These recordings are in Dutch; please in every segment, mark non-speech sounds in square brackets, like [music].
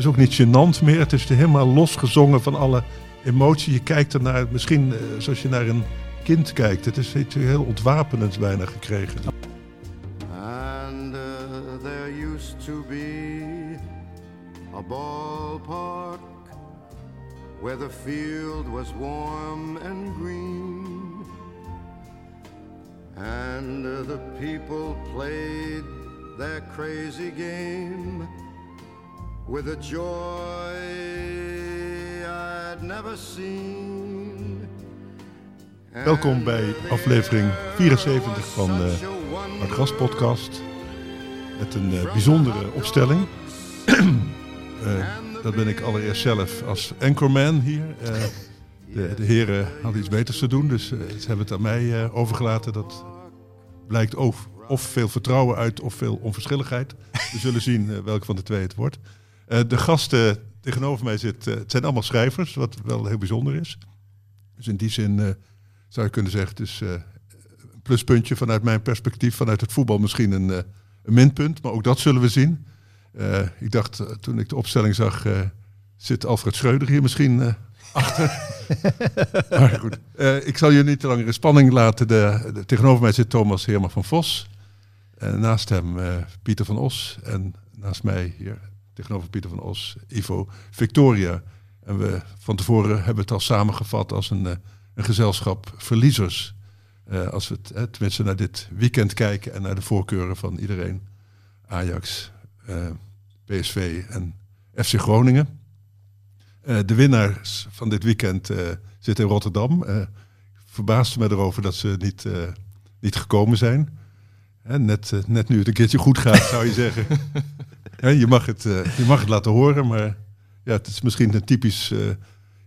Is ook niet gênant meer. Het is helemaal losgezongen van alle emotie. Je kijkt ernaar, misschien eh, zoals je naar een kind kijkt. Het is iets heel ontwapenends bijna gekregen. And uh, there used to be a ballpark where the field was warm and green. And uh, the people played their crazy game with a joy I'd never seen. Welkom bij aflevering 74 van de Hard Gas podcast. Met een eh, bijzondere opstelling. [clears throat] Eh, dat ben ik allereerst zelf als anchorman hier. Eh, [laughs] de, de heren hadden iets beters te doen, dus eh, ze hebben het aan mij eh, overgelaten. Dat blijkt of, of veel vertrouwen uit of veel onverschilligheid. We zullen [laughs] zien eh, welke van de twee het wordt. Eh, de gasten tegenover mij zitten, het zijn allemaal schrijvers, wat wel heel bijzonder is. Dus in die zin eh, zou je kunnen zeggen, het is eh, een pluspuntje vanuit mijn perspectief, vanuit het voetbal misschien een, eh, een minpunt, maar ook dat zullen we zien. Eh, ik dacht, eh, toen ik de opstelling zag, eh, zit Alfred Schreuder hier misschien eh, achter. [laughs] maar goed, Eh, ik zal je niet te lang in spanning laten. De, de- tegenover mij zit Thomas Heerma van Vos. Eh, naast hem eh, Pieter van Os. En naast mij hier, tegenover Pieter van Os, Ivo Victoria. En we van tevoren hebben het al samengevat als een, eh, een gezelschap verliezers. Eh, als we het, eh, tenminste naar dit weekend kijken en naar de voorkeuren van iedereen. Ajax, eh, PSV en FC Groningen. De winnaars van dit weekend zitten in Rotterdam. Verbaasde me erover dat ze niet, niet gekomen zijn. Net, net nu het een keertje goed gaat, zou je zeggen. [laughs] Je, mag het, eh, je mag het laten horen, maar ja, het is misschien een typisch, eh,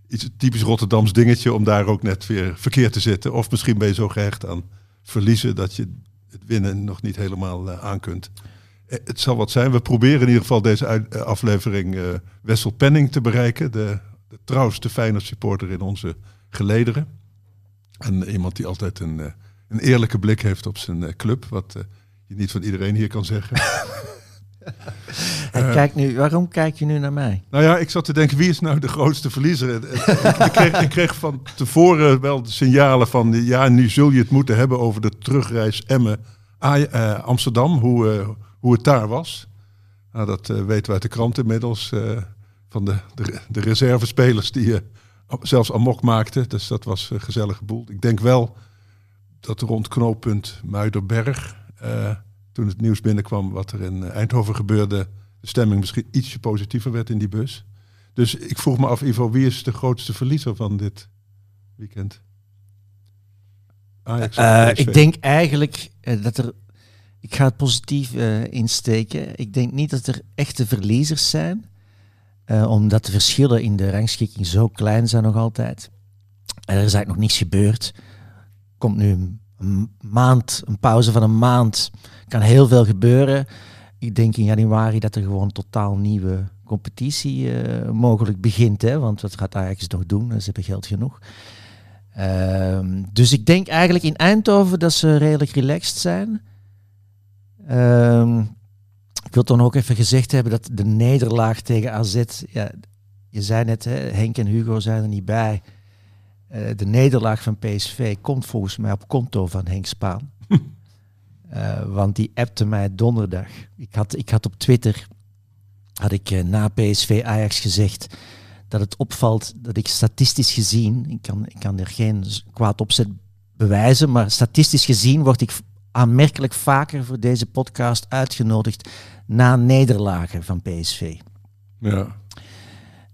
iets typisch Rotterdams dingetje om daar ook net weer verkeerd te zitten. Of misschien ben je zo gehecht aan verliezen dat je het winnen nog niet helemaal eh, aan kunt. Het zal wat zijn. We proberen in ieder geval deze aflevering Wessel Penning te bereiken. De, de trouwste Feyenoord supporter in onze gelederen. En iemand die altijd een, een eerlijke blik heeft op zijn club. Wat je niet van iedereen hier kan zeggen. [laughs] Hij kijkt nu, waarom kijk je nu naar mij? Nou ja, ik zat te denken, wie is nou de grootste verliezer? En, en, ik, kreeg, ik kreeg van tevoren wel de signalen van... ja, nu zul je het moeten hebben over de terugreis Emmen eh, Amsterdam. Hoe, eh, hoe het daar was. Nou, dat eh, weten we uit de krant inmiddels. eh, van de, de, de reservespelers die eh, zelfs amok maakten. Dus dat was een gezellige boel. Ik denk wel dat rond knooppunt Muiderberg... eh, toen het nieuws binnenkwam wat er in Eindhoven gebeurde... de stemming misschien ietsje positiever werd in die bus. Dus ik vroeg me af, Ivo, wie is de grootste verliezer van dit weekend? Ajax Eh, ik denk eigenlijk eh, dat er. Ik ga het positief eh, insteken. Ik denk niet dat er echte verliezers zijn, eh, omdat de verschillen in de rangschikking zo klein zijn nog altijd. En er is eigenlijk nog niets gebeurd. Komt nu een maand, een pauze van een maand, kan heel veel gebeuren. Ik denk in januari dat er gewoon een totaal nieuwe competitie eh, mogelijk begint. Hè? Want wat gaat Ajax nog doen? Ze hebben geld genoeg. Ehm, dus ik denk eigenlijk in Eindhoven dat ze redelijk relaxed zijn. Ehm, ik wil nog ook even gezegd hebben dat de nederlaag tegen AZ, ja, je zei net, hè, Henk en Hugo zijn er niet bij. Eh, de nederlaag van PSV komt volgens mij op konto van Henk Spaan. Eh, want die appte mij donderdag. Ik had, ik had op Twitter had ik eh, na PSV Ajax gezegd dat het opvalt dat ik statistisch gezien, ik kan, ik kan er geen kwaad opzet bewijzen, maar statistisch gezien word ik aanmerkelijk vaker voor deze podcast uitgenodigd na nederlagen van PSV. Ja.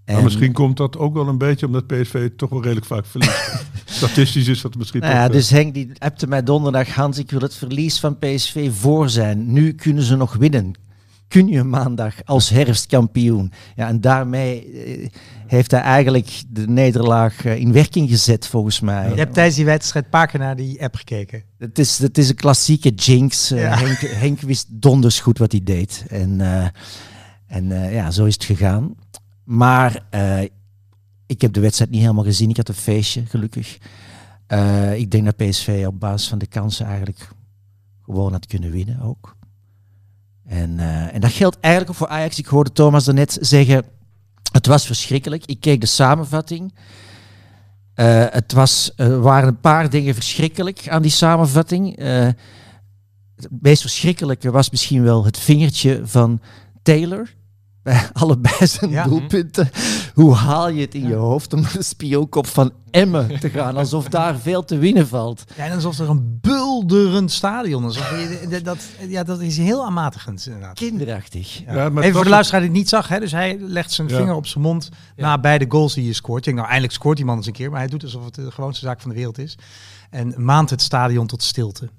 En, Maar misschien komt dat ook wel een beetje omdat PSV toch wel redelijk vaak verliest. [laughs] Statistisch is dat misschien nou toch... ja, eh, dus Henk die appte mij donderdag, Hans, ik wil het verlies van PSV voor zijn. Nu kunnen ze nog winnen. Kun je maandag als herfstkampioen? Ja, en daarmee eh, heeft hij eigenlijk de nederlaag eh, in werking gezet, volgens mij. Je hebt tijdens die wedstrijd paar keer naar die app gekeken. Het is, het is een klassieke jinx. Eh, Ja. Henk, Henk wist donders goed wat hij deed. En, eh, en eh, ja, zo is het gegaan. Maar eh, ik heb de wedstrijd niet helemaal gezien. Ik had een feestje, gelukkig. Eh, ik denk dat PSV op basis van de kansen eigenlijk gewoon had kunnen winnen ook. En, eh, en dat geldt eigenlijk ook voor Ajax. Ik hoorde Thomas daarnet zeggen, het was verschrikkelijk. Ik keek de samenvatting. Eh, het was, er waren een paar dingen verschrikkelijk aan die samenvatting. Het meest verschrikkelijke was misschien wel het vingertje van Taylor. Bij [laughs] allebei zijn Ja. doelpunten. Hoe haal je het in je hoofd om de spionkop van Emmen te gaan? Alsof daar veel te winnen valt. Ja, en alsof er een bulderend stadion is. Alsof je- Dat, ja, dat is heel aanmatigend inderdaad. Kinderachtig. Ja. Even voor de luisteraar die het niet zag, hè, dus hij legt zijn Ja. vinger op zijn mond Ja. na beide goals die je scoort. Ik denk, nou, eindelijk scoort die man eens een keer, maar hij doet alsof het de gewoonste zaak van de wereld is. En maand het stadion tot stilte.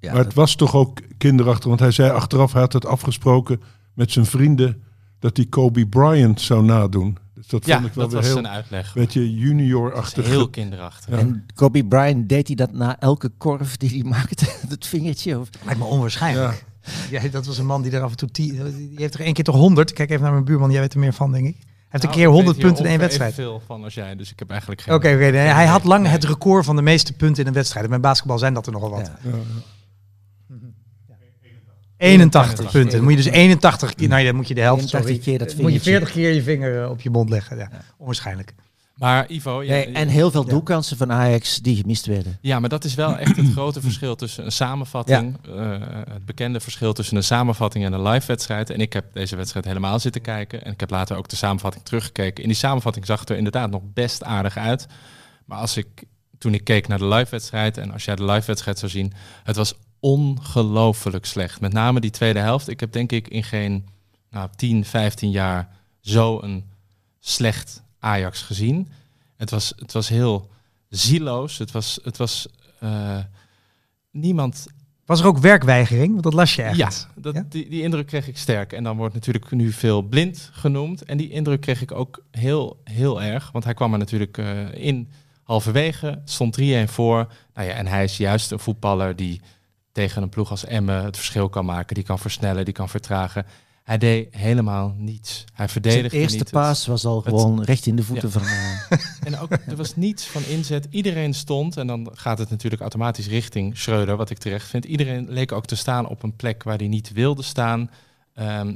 Ja, maar het was toch ook kinderachtig, want hij zei achteraf, hij had het afgesproken met zijn vrienden, dat hij Kobe Bryant zou nadoen. Dus dat Ja, vond ik wel dat weer was heel, een uitleg. beetje junior-achtig. Heel kinderachtig. Ja. En Kobe Bryant deed hij dat na elke korf die hij maakte, [laughs] het vingertje. Of... Lijkt me onwaarschijnlijk. Ja. dat was een man die er af en toe... Die heeft er één keer toch 100. Kijk even naar mijn buurman, jij weet er meer van, denk ik. Hij heeft een Nou, keer ik 100 weet hier punten in één wedstrijd. Veel van als jij, dus ik heb eigenlijk geen. Oké, oké. nee, hij had lang Nee. het record van de meeste punten in een wedstrijd. En Bij basketbal zijn dat er nogal wat. Ja. Ja, 81 punten. Dan moet je dus 81 keer... Nou ja, dan moet je de helft... 81 Sorry. keer dat Dan moet je vingertje. 40 keer je vinger eh, op je mond leggen. Ja, onwaarschijnlijk. Maar Ivo, Nee, en heel veel Ja. doelkansen van Ajax die gemist werden. Ja, maar dat is wel echt het grote verschil tussen een samenvatting, eh, het bekende verschil tussen een samenvatting en een live wedstrijd. En ik heb deze wedstrijd helemaal zitten kijken en ik heb later ook de samenvatting teruggekeken. In die samenvatting zag het er inderdaad nog best aardig uit. Maar als ik, toen ik keek naar de live wedstrijd en als jij de live wedstrijd zou zien, het was ongelooflijk slecht. Met name die tweede helft. Ik heb denk ik in geen nou, 10, 15 jaar zo een slecht Ajax gezien. Het was, het was heel zieloos. Het was, het was eh, niemand. Was er ook werkweigering? Want dat las je Ja, ergens. dat, Ja? Die, die indruk kreeg ik sterk. En dan wordt natuurlijk nu veel blind genoemd. En die indruk kreeg ik ook heel, heel erg. Want hij kwam er natuurlijk eh, in halverwege. Stond 3-1 voor. Nou ja, en hij is juist een voetballer die tegen een ploeg als Emmen het verschil kan maken. Die kan versnellen, die kan vertragen. Hij deed helemaal niets. Hij Zijn verdedigde eerste niet. paas was al het- gewoon recht in de voeten Ja. van... [laughs] eh, En ook, er was niets van inzet. Iedereen stond, en dan gaat het natuurlijk automatisch richting Schreuder, wat ik terecht vind. Iedereen leek ook te staan op een plek waar hij niet wilde staan. Ehm,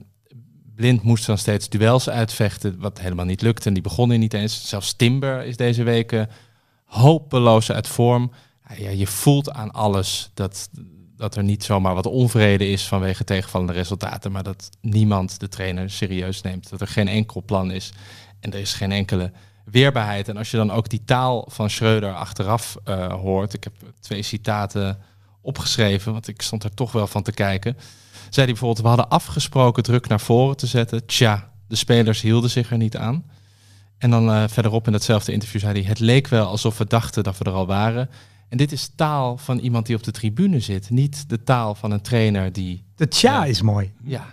Blind moest dan steeds duels uitvechten, wat helemaal niet lukte. En die begonnen niet eens. Zelfs Timber is deze weken hopeloos uit vorm. Ja, je voelt aan alles dat, dat er niet zomaar wat onvrede is vanwege tegenvallende resultaten. Maar dat niemand de trainer serieus neemt. Dat er geen enkel plan is. En er is geen enkele weerbaarheid. En als je dan ook die taal van Schreuder achteraf eh, hoort. Ik heb twee citaten opgeschreven, want ik stond er toch wel van te kijken. Zei hij bijvoorbeeld, we hadden afgesproken druk naar voren te zetten. Tja, de spelers hielden zich er niet aan. En dan eh, verderop in datzelfde interview zei hij, het leek wel alsof we dachten dat we er al waren. En dit is taal van iemand die op de tribune zit. Niet de taal van een trainer die De tja Ja. is mooi. [laughs] ja,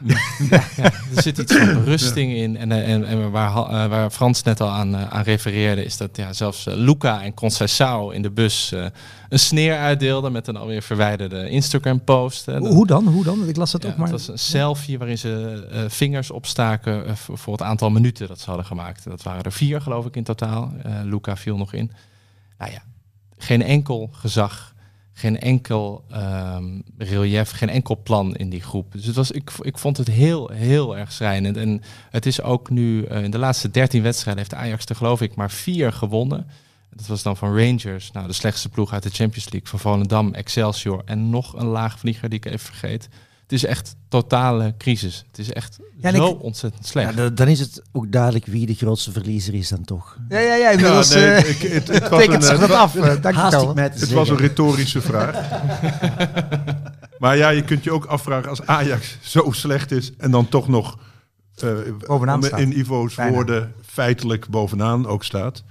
er zit iets van berusting in. En, eh, en, en waar, eh, waar Frans net al aan, eh, aan refereerde, is dat ja, zelfs eh, Luca en Conceição in de bus eh, een sneer uitdeelden met een alweer verwijderde Instagram-post. Hoe, hoe dan? Hoe dan? Ik las dat Ja, ook maar. Het was een selfie waarin ze eh, vingers opstaken eh, voor, het aantal minuten dat ze hadden gemaakt. Dat waren er vier, geloof ik, in totaal. Eh, Luca viel nog in. Nou ja, geen enkel gezag, geen enkel ehm, relief, geen enkel plan in die groep. Dus het was, ik, ik vond het heel, heel erg schrijnend. En het is ook nu, eh, in de laatste 13 wedstrijden heeft Ajax er geloof ik maar vier gewonnen. Dat was dan van Rangers, nou de slechtste ploeg uit de Champions League. Van Volendam, Excelsior en nog een laagvlieger die ik even vergeet. Het is echt totale crisis. Het is echt Ja, zo ik- ontzettend Ja, slecht. dan- dan is het ook duidelijk wie de grootste verliezer is dan toch. Ja, ja, ja. Inmiddels Ja, nee, eh, ik- het, het [laughs] was tekent een, zich dat af. Dank je wel. Het was een retorische vraag. [laughs] maar ja, je kunt je ook afvragen als Ajax zo slecht is en dan toch nog eh, Bovenaan staat. in Ivo's Bijna. woorden feitelijk bovenaan ook staat.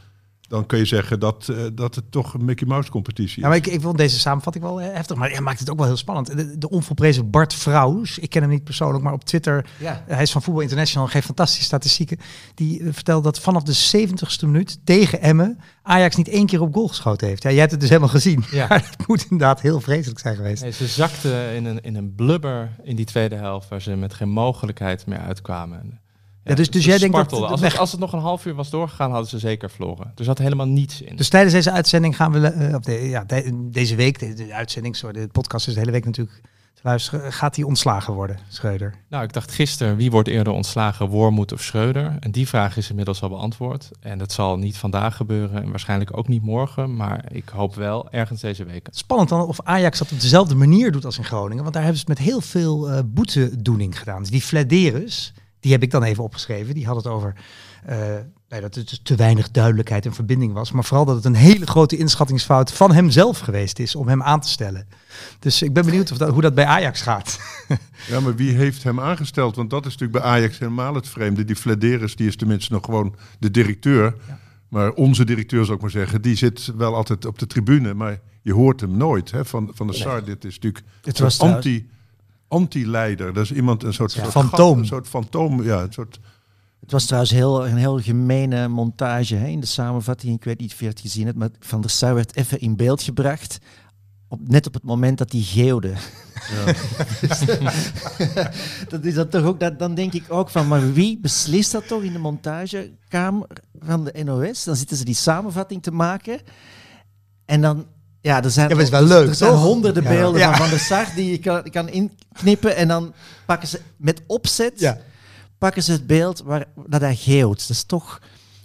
Dan kun je zeggen dat, eh, dat het toch een Mickey Mouse competitie is. Ja, maar ik, ik vond deze samenvatting wel eh, heftig, maar hij maakt het ook wel heel spannend. De, de onvolprezen Bart Vrouws, ik ken hem niet persoonlijk, maar op Twitter, Ja. hij is van Voetbal International, geeft fantastische statistieken. Die eh, vertelt dat vanaf de 70ste minuut tegen Emmen Ajax niet één keer op goal geschoten heeft. Ja, jij hebt het dus helemaal gezien. Ja. Maar [laughs] het moet inderdaad heel vreselijk zijn geweest. Nee, ze zakten in een, in een blubber in die tweede helft waar ze met geen mogelijkheid meer uitkwamen. Ja, dus- dus jij denkt dat als, het, als het nog een half uur was doorgegaan, hadden ze zeker verloren. Er zat helemaal niets in. Dus tijdens deze uitzending gaan we, eh, de, ja, de- deze week, de, de uitzending, sorry, de podcast is de hele week natuurlijk te luisteren, gaat hij ontslagen worden, Schreuder? Nou, ik dacht gisteren, wie wordt eerder ontslagen, Wormoed of Schreuder? En die vraag is inmiddels al beantwoord. En dat zal niet vandaag gebeuren en waarschijnlijk ook niet morgen. Maar ik hoop wel ergens deze week. Spannend dan of Ajax dat op dezelfde manier doet als in Groningen. Want daar hebben ze het met heel veel eh, boetedoening gedaan. Dus die Flederus, die heb ik dan even opgeschreven. Die had het over eh, nee, dat het dus te weinig duidelijkheid en verbinding was. Maar vooral dat het een hele grote inschattingsfout van hemzelf geweest is om hem aan te stellen. Dus ik ben benieuwd of dat, hoe dat bij Ajax gaat. [laughs] Ja, maar wie heeft hem aangesteld? Want dat is natuurlijk bij Ajax helemaal het vreemde. Die Flederis, die is tenminste nog gewoon de directeur. Maar onze directeur, zou ik maar zeggen, die zit wel altijd op de tribune. Maar je hoort hem nooit. Hè? Van, van de Sar, dit is natuurlijk Het was anti, anti-leider. Dat is iemand, een soort, Ja, soort fantoom. gat, een soort fantoom. Ja, een soort, Het was trouwens heel, een heel gemene montage hè, in de samenvatting. Ik weet niet of je het gezien hebt, maar Van der Sar werd even in beeld gebracht. Op, net op het moment dat hij geeuwde. Dus, [laughs] dat is dat toch ook, dat, dan denk ik ook van, maar wie beslist dat toch in de montagekamer van de NOS? Dan zitten ze die samenvatting te maken. En dan, ja, er zijn, Ja, is wel leuk, er zijn toch? honderden Ja. beelden Ja. van Van der Sar die je kan, kan inknippen. En dan pakken ze met opzet Ja. pakken ze het beeld waar dat hij geeuwt. Dat is toch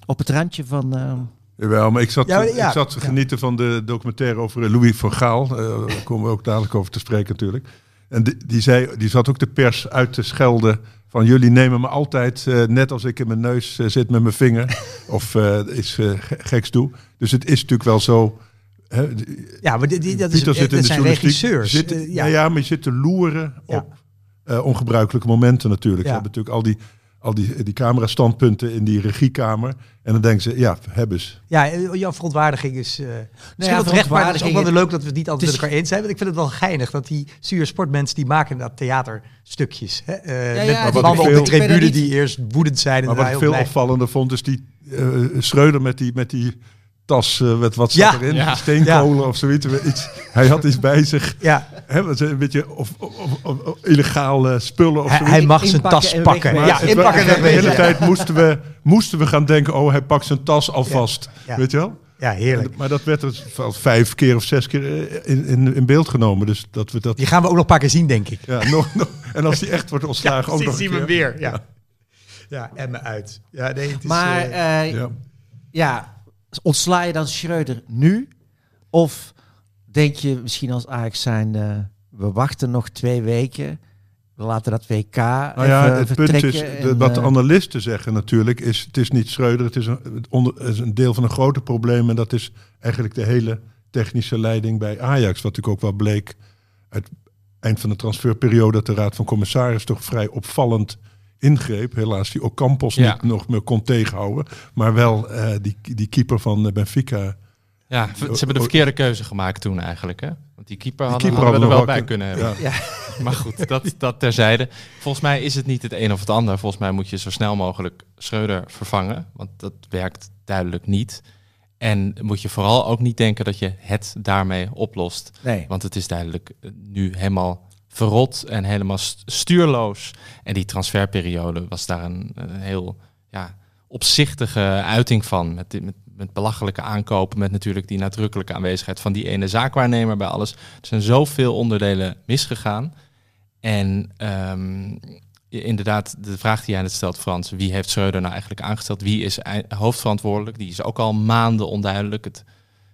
op het randje van... eh, Jawel, maar ik zat, Ja, maar ja, ik zat te genieten van de documentaire over Louis van Gaal. Eh, daar komen we ook dadelijk over te spreken natuurlijk. En die, die, zei, die zat ook de pers uit te schelden van jullie nemen me altijd, eh, net als ik in mijn neus zit met mijn vinger, [laughs] of iets ge- geks doe. Dus het is natuurlijk wel zo... Hè, Ja, maar die, die, dat, is, in de zijn regisseurs. Zit, Eh, ja. ja, maar je zit te loeren Ja. op eh, ongebruikelijke momenten natuurlijk. Ja. Ze hebben natuurlijk al die, al die, die camerastandpunten in die regiekamer. En dan denken ze, ja, hebben ze. Ja, eh, jouw verontwaardiging is. Uh, misschien ja, wel terecht, maar het is ook wel verontwaardiging- weer leuk dat we het niet altijd Het is- met elkaar eens zijn. Want ik vind het wel geinig dat die zuur sportmensen die maken dat theaterstukjes. Hè? Eh, ja, met het mannen op veel- de tribune die eerst woedend zijn. En Maar wat ik heel veel opvallender vond, is die eh Schreuder met die, met die tas, eh, met wat Ja. zat erin? Ja. Steenkolen of zoiets. Iets, hij had iets bij zich. Ja, Hè, een beetje of, of, of- of- of illegale spullen of hij, zoiets. hij mag zijn Inpakken tas en pakken. Ja, het inpakken De hele tijd moesten we, moesten we gaan denken, oh, hij pakt zijn tas alvast. Ja. Weet je wel? Ja, heerlijk. Maar dat werd dus vijf keer of zes keer eh, in, in, in beeld genomen. Dus dat we dat. Die gaan we ook nog een paar keer zien, denk ik. Ja, nog, nog, en als die echt wordt ontslagen, ook nog een keer. weer. Ja, ja en me uit. Ja, nee, het is, maar eh, eh, ja. Ja. Ontsla je dan Schreuder nu? Of denk je misschien als Ajax zijn, we wachten nog twee weken, we laten dat WK Nou ja, het punt is, de, wat de eh, analisten zeggen natuurlijk, is het is niet Schreuder, het is een, het onder, het is een deel van een groter probleem. En dat is eigenlijk de hele technische leiding bij Ajax. Wat natuurlijk ook wel bleek uit eind van de transferperiode, dat de Raad van Commissaris toch vrij opvallend ingreep. Helaas die Ocampos Ja. niet nog meer kon tegenhouden. Maar wel eh, die, die keeper van eh, Benfica. Ja, ze hebben de verkeerde keuze gemaakt toen eigenlijk. Hè? Want die keeper Die hadden, keeper hadden we er wel bij kunnen hebben. Ja. Ja. [laughs] Maar goed, dat, dat terzijde. Volgens mij is het niet het een of het ander. Volgens mij moet je zo snel mogelijk Schreuder vervangen. Want dat werkt duidelijk niet. En moet je vooral ook niet denken dat je het daarmee oplost. Nee. Want het is duidelijk eh, nu helemaal verrot en helemaal st- stuurloos. En die transferperiode was daar een, een heel ja, opzichtige uiting van. Met, met, met belachelijke aankopen, met natuurlijk die nadrukkelijke aanwezigheid van die ene zaakwaarnemer bij alles. Er zijn zoveel onderdelen misgegaan. En ehm, inderdaad, de vraag die jij net stelt, Frans, wie heeft Schreuder nou eigenlijk aangesteld? Wie is hoofdverantwoordelijk? Die is ook al maanden onduidelijk. Het,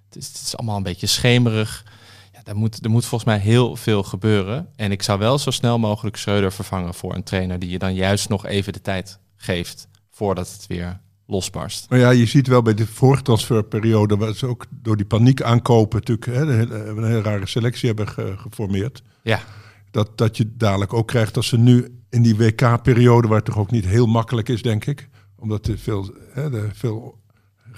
het is allemaal een beetje schemerig. Daar moet, er moet volgens mij heel veel gebeuren. En ik zou wel zo snel mogelijk Schreuder vervangen voor een trainer die je dan juist nog even de tijd geeft voordat het weer losbarst. Maar ja, je ziet wel bij de vorige transferperiode, waar ze ook door die paniek aankopen natuurlijk hè, een, hele, een hele rare selectie hebben ge- geformeerd. Ja, Dat, dat je dadelijk ook krijgt als ze nu in die WK-periode, waar het toch ook niet heel makkelijk is, denk ik. Omdat er veel, hè, de, veel,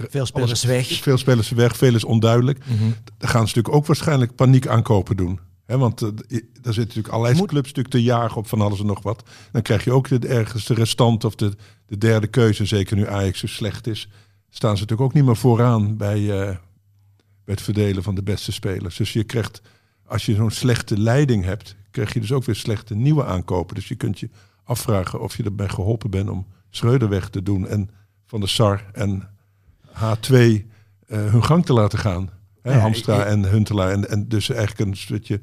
Veel spelers weg. [laughs] veel spelers weg, veel is onduidelijk. Mhm. Dan gaan ze natuurlijk ook waarschijnlijk paniek aankopen doen. Want eh, daar zitten natuurlijk allerlei Moet- clubs natuurlijk te jagen op van alles en nog wat. Dan krijg je ook de, ergens de restant of de, de derde keuze. Zeker nu Ajax zo slecht is. Staan ze natuurlijk ook niet meer vooraan bij, eh, bij het verdelen van de beste spelers. Dus je krijgt, als je zo'n slechte leiding hebt, krijg je dus ook weer slechte nieuwe aankopen. Dus je kunt je afvragen of je erbij geholpen bent om Schreuder weg te doen en Van de Sar en H2 eh, hun gang te laten gaan. Hè, Hamstra en Huntelaar. En, en dus eigenlijk een soortje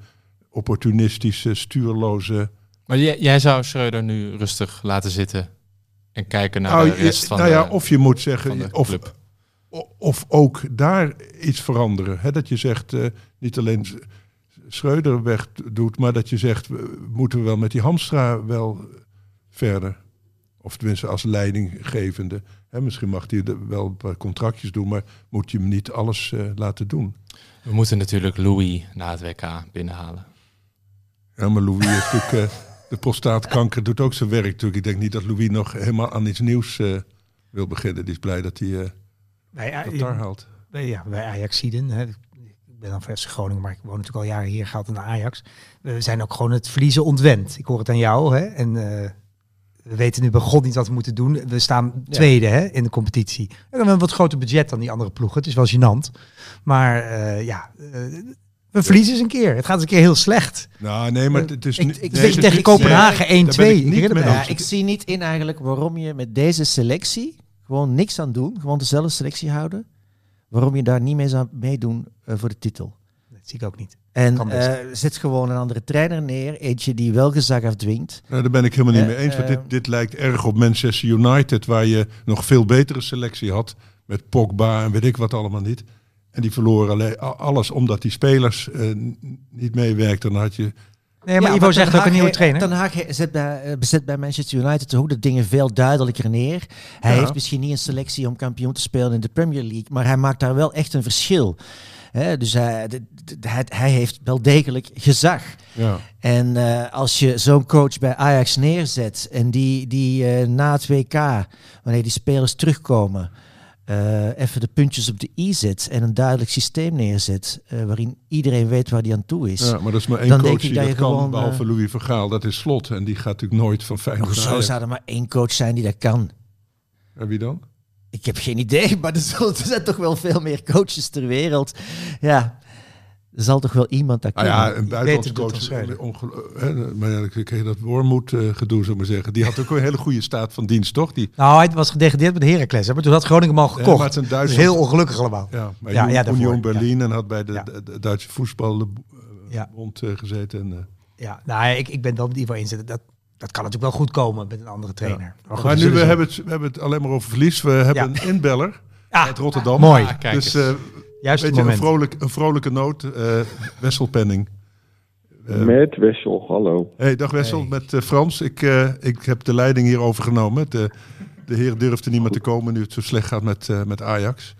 opportunistische, stuurloze... maar jij, jij zou Schreuder nu rustig laten zitten en kijken naar Nou, de rest van nou ja, de... of je moet zeggen, of, club. of ook daar iets veranderen. Hè? Dat je zegt, eh, niet alleen Schreuder weg doet, maar dat je zegt, we moeten we wel met die Hamstra wel verder. Of tenminste als leidinggevende. Hè? Misschien mag hij er wel een paar contractjes doen, maar moet je hem niet alles eh, laten doen. We moeten natuurlijk Louis na het WK binnenhalen. Ja, maar Louis heeft natuurlijk... eh, de prostaatkanker doet ook zijn werk natuurlijk. Ik denk niet dat Louis nog helemaal aan iets nieuws eh, wil beginnen. Die is blij dat hij eh dat daar haalt. bij, ja, bij Ajaxiden. Hè. Ik ben dan van FC Groningen, maar ik woon natuurlijk al jaren hier, gaat naar Ajax. We zijn ook gewoon het verliezen ontwend. Ik hoor het aan jou. Hè. En eh, we weten nu bij God niet wat we moeten doen. We staan tweede hè, in de competitie. We hebben een wat groter budget dan die andere ploegen. Het is wel gênant. Maar eh, ja, eh, we verliezen eens een keer. Het gaat eens een keer heel slecht. Nou, nee, maar het is Ik- niet... ik- nee, weet tegen niet- Kopenhagen nee, daar ben 1-2. ik Ik. Ja, zie niet in eigenlijk waarom je met deze selectie gewoon niks aan doen, gewoon dezelfde selectie houden, waarom je daar niet mee zou meedoen eh, voor de titel. Zie ik ook niet. En best. eh, zet gewoon een andere trainer neer, eentje die wel gezag afdwingt. Nou, daar ben ik helemaal niet Eh, mee eens. Want eh, dit, dit lijkt erg op Manchester United, waar je nog veel betere selectie had. Met Pogba en weet ik wat allemaal niet. En die verloren alles omdat die spelers eh, niet meewerkten. Dan had je... Nee, maar Ja, Ivo zegt ook een nieuwe trainer. Ten Hag he- zet bij, zet bij Manchester United ook de dingen veel duidelijker neer. Hij Ja. heeft misschien niet een selectie om kampioen te spelen in de Premier League, maar hij maakt daar wel echt een verschil. Hè, dus hij, hij, hij heeft wel degelijk gezag. Ja. En eh, als je zo'n coach bij Ajax neerzet en die, die eh, na het WK, wanneer die spelers terugkomen, eh, even de puntjes op de i zet en een duidelijk systeem neerzet, waarin iedereen weet waar die aan toe is. ja, maar dat is maar één Dan coach die dat je kan, gewoon, behalve eh, Louis Vergaal. Dat is Slot. En die gaat natuurlijk nooit van Feyenoord Hoezo Ajax. zou er maar één coach zijn die dat kan? En wie dan? Ik heb geen idee, maar er, zullen- er zijn toch wel veel meer coaches ter wereld. Ja, er zal toch wel iemand dat Ah kunnen. ja, een buitenlandse coach. ongel- hè, maar ja, dan kreeg je dat Wormoed eh, gedoe, zou ik maar zeggen. Die had ook een hele goede staat van dienst, toch? Die, Nou, hij was gedegradeerd met Heracles. hè, Maar toen had Groningen hem al Ja, gekocht. maar het is heel ongelukkig allemaal. Ja, maar Ja, ja, Union Berlin en had bij de, Ja. de, de Duitse voetbalbond Ja. eh, gezeten. En, eh, Ja, nou, ik, ik ben wel met Ivo inzetten. Dat, dat kan natuurlijk wel goed komen met een andere trainer. Maar, goed, maar we nu, we hebben, het, we hebben het alleen maar over verlies. We hebben Ja. een inbeller [laughs] Ah, uit Rotterdam. mooi. Ah, kijk dus eh Juist weet het je, een, vrolijk, een vrolijke noot. eh Wessel Penning. Eh, Met Wessel, hallo. hey, dag Wessel, met Frans. Ik, eh, ik heb de leiding hier overgenomen. De, de heer durfde niet meer te komen nu het zo slecht gaat met, eh, met Ajax.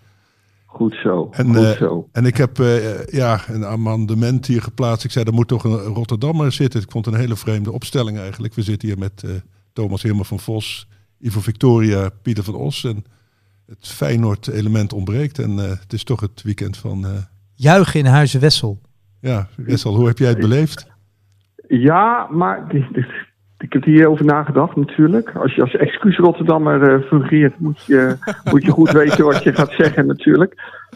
Goed zo, En, goed eh, zo. En ik heb eh, ja, een amendement hier geplaatst. Ik zei, er moet toch een Rotterdammer zitten. Ik vond het een hele vreemde opstelling eigenlijk. We zitten hier met eh, Thomas Hilmer van Vos, Ivo Victoria, Pieter van Os. En het Feyenoord-element ontbreekt. En eh, het is toch het weekend van... eh, Juichen in Huizen Wessel. ja, Wessel, hoe heb jij het beleefd? Ja, maar dit- dit- ik heb hierover nagedacht natuurlijk. Als je als excuus Rotterdammer eh, fungeert, moet je, [laughs] moet je goed weten wat je gaat zeggen natuurlijk.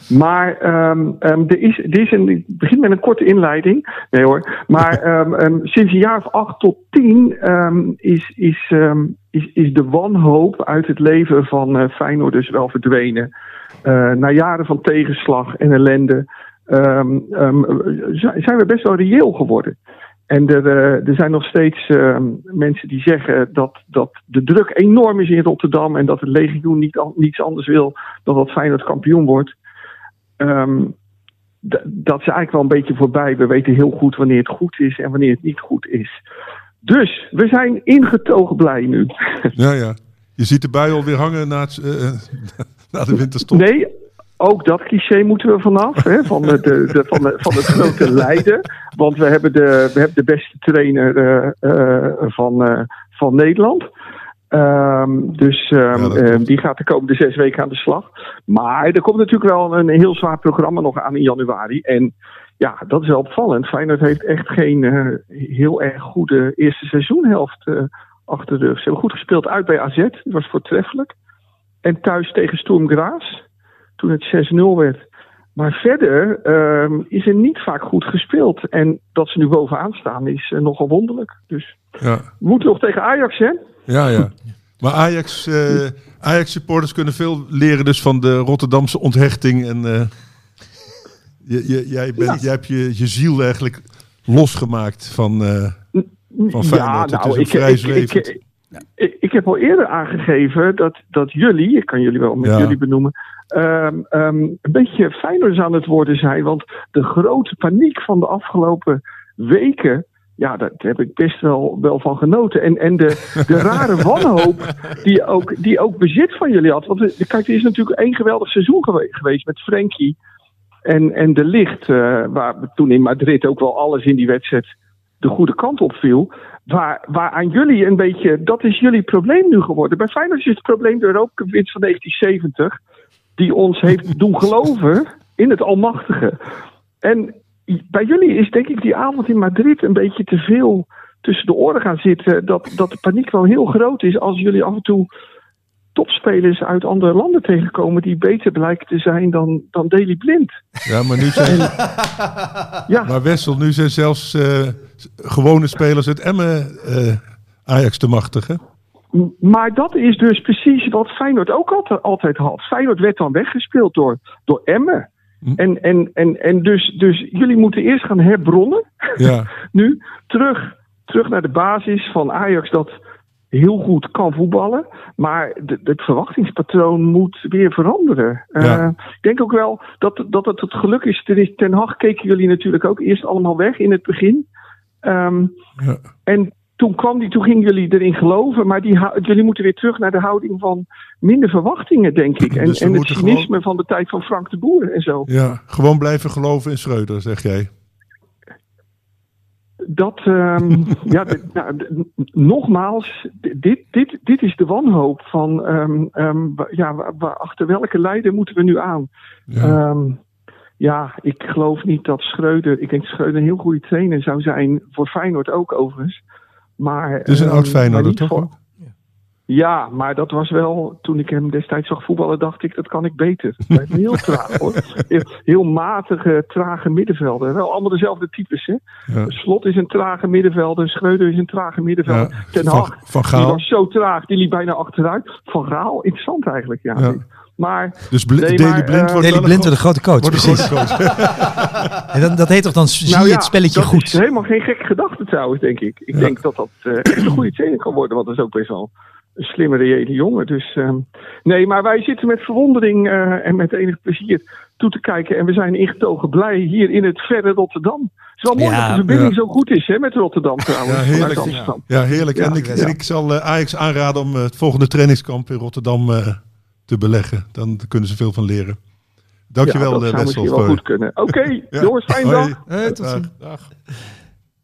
Maar ehm, ehm, er, is, er is een, ik begin met een korte inleiding. Nee hoor. Maar [laughs] ehm, sinds een jaar of acht tot tien is, is, is, is de wanhoop uit het leven van eh Feyenoord dus wel verdwenen. Eh, na jaren van tegenslag en ellende zijn we best wel reëel geworden. En er, eh, er zijn nog steeds ehm, mensen die zeggen dat, dat de druk enorm is in Rotterdam en dat het legioen niet, niets anders wil dan dat Feyenoord kampioen wordt. Ehm, dat is eigenlijk wel een beetje voorbij. We weten heel goed wanneer het goed is en wanneer het niet goed is. Dus we zijn ingetogen blij nu. Ja, ja. Je ziet de bui alweer hangen na, het, eh, eh, [laughs] na de winterstop. Nee, ook dat cliché moeten we vanaf. Hè, van, de, van, de, van het grote [laughs] lijden. Want we hebben de, we hebben de beste trainer eh, eh, van, eh, van Nederland. Ehm, dus ehm, Ja, eh, klopt. die gaat de komende zes weken aan de slag. Maar er komt natuurlijk wel een heel zwaar programma nog aan in januari. En ja, dat is wel opvallend. Feyenoord heeft echt geen heel erg goede eerste seizoenhelft achter de rug. Ze hebben goed gespeeld uit bij AZ. Dat was voortreffelijk. En thuis tegen Sturm Graz. Toen het 6-0 werd. Maar verder ehm, is er niet vaak goed gespeeld. En dat ze nu bovenaan staan is eh, nogal wonderlijk. Dus Ja, we moeten nog tegen Ajax, hè? ja. ja. Maar Ajax, eh, Ajax supporters kunnen veel leren dus van de Rotterdamse onthechting. En eh, je, je, jij, bent, jij hebt je, je ziel eigenlijk losgemaakt van, van Feyenoord. Het is een vrij ik, ik, ik heb al eerder aangegeven dat, dat jullie, ik kan jullie wel met Ja. jullie benoemen, ehm, ehm, een beetje Feyenoorders aan het worden zijn. Want de grote paniek van de afgelopen weken, ja, daar heb ik best wel, wel van genoten. En, en de, de [laughs] rare wanhoop die ook, die ook bezit van jullie had. Want eh, kijk, er is natuurlijk één geweldig seizoen gewe- geweest met Frenkie en, en de licht, eh, waar toen in Madrid ook wel alles in die wedstrijd de goede kant op viel. Waar, waar aan jullie een beetje, dat is jullie probleem nu geworden. Bij Feyenoord is het probleem de Europa winst van 1970, die ons heeft [laughs] doen geloven in het Almachtige. En bij jullie is denk ik die avond in Madrid een beetje te veel tussen de oren gaan zitten. Dat, dat de paniek wel heel groot is als jullie af en toe topspelers uit andere landen tegenkomen die beter blijken te zijn dan, dan Daily Blind. Ja, maar nu zijn, [laughs] Ja, maar Wessel, nu zijn zelfs eh, gewone spelers uit Emmen eh, Ajax te machtig, hè? M- Maar dat is dus precies wat Feyenoord ook altijd, altijd had. Feyenoord werd dan weggespeeld door, door Emmen. Hm. En, en, en, en dus, dus jullie moeten eerst gaan herbronnen. Ja, [laughs] nu terug, terug naar de basis van Ajax dat heel goed kan voetballen. Maar het verwachtingspatroon moet weer veranderen. Ja. Eh, ik denk ook wel dat, dat het het geluk is. Er is. Ten Hag keken jullie natuurlijk ook eerst allemaal weg in het begin. Ehm, ja. en toen kwam die, toen gingen jullie erin geloven. Maar die, jullie moeten weer terug naar de houding van minder verwachtingen, denk ik. En, Dus en het cynisme gewoon- van de tijd van Frank de Boer en zo. ja, gewoon blijven geloven in Schreuder, zeg jij. Dat, ehm, [laughs] ja, dit- nou, nogmaals, dit, dit, dit is de wanhoop van, ehm, ehm, ja, achter welke leider moeten we nu aan? Ja. Ja, ik geloof niet dat Schreuder, ik denk dat Schreuder een heel goede trainer zou zijn, voor Feyenoord ook overigens. Maar, Het is een oud Feyenoorder, niet toch? voor-? Ja, maar dat was wel, toen ik hem destijds zag voetballen, dacht ik, dat kan ik beter. Lijkt me heel [laughs] traag hoor. Heel, heel matige, trage middenvelder. Wel allemaal dezelfde types hè. Ja. Slot is een trage middenvelder, Schreuder is een trage middenvelder. Ja, Ten Van, Hag, van die Gaal. was zo traag, die liep bijna achteruit. Van Gaal, interessant eigenlijk, ja. Ja. Maar Dus Bl Nee, maar, Blind wordt Daley wel Blind wordt de grote coach, wordt precies. grote coach. [laughs] En dat, dat heet toch dan zie nou ja, het spelletje dat goed. is helemaal geen gekke gedachte trouwens, denk ik. Ik Ja. denk dat dat eh, echt een goede trainer kan worden, want dat is ook best wel een slimme, reële jongen. Dus ehm, nee, maar wij zitten met verwondering eh, en met enig plezier toe te kijken. En we zijn ingetogen blij hier in het verre Rotterdam. Het is wel mooi Ja, dat de verbinding ja. zo goed is hè, met Rotterdam [laughs] trouwens. Ja, heerlijk. Amsterdam. Ja, heerlijk. Ja, en ik, ja. en ik zal eh, Ajax aanraden om eh, het volgende trainingskamp in Rotterdam eh, te beleggen. Dan kunnen ze veel van leren. Dankjewel, ja, dat zou misschien wel goed kunnen. Oké, [laughs] Ja. jongens, fijne Hoi. dag. Eh, tot ziens. Dag.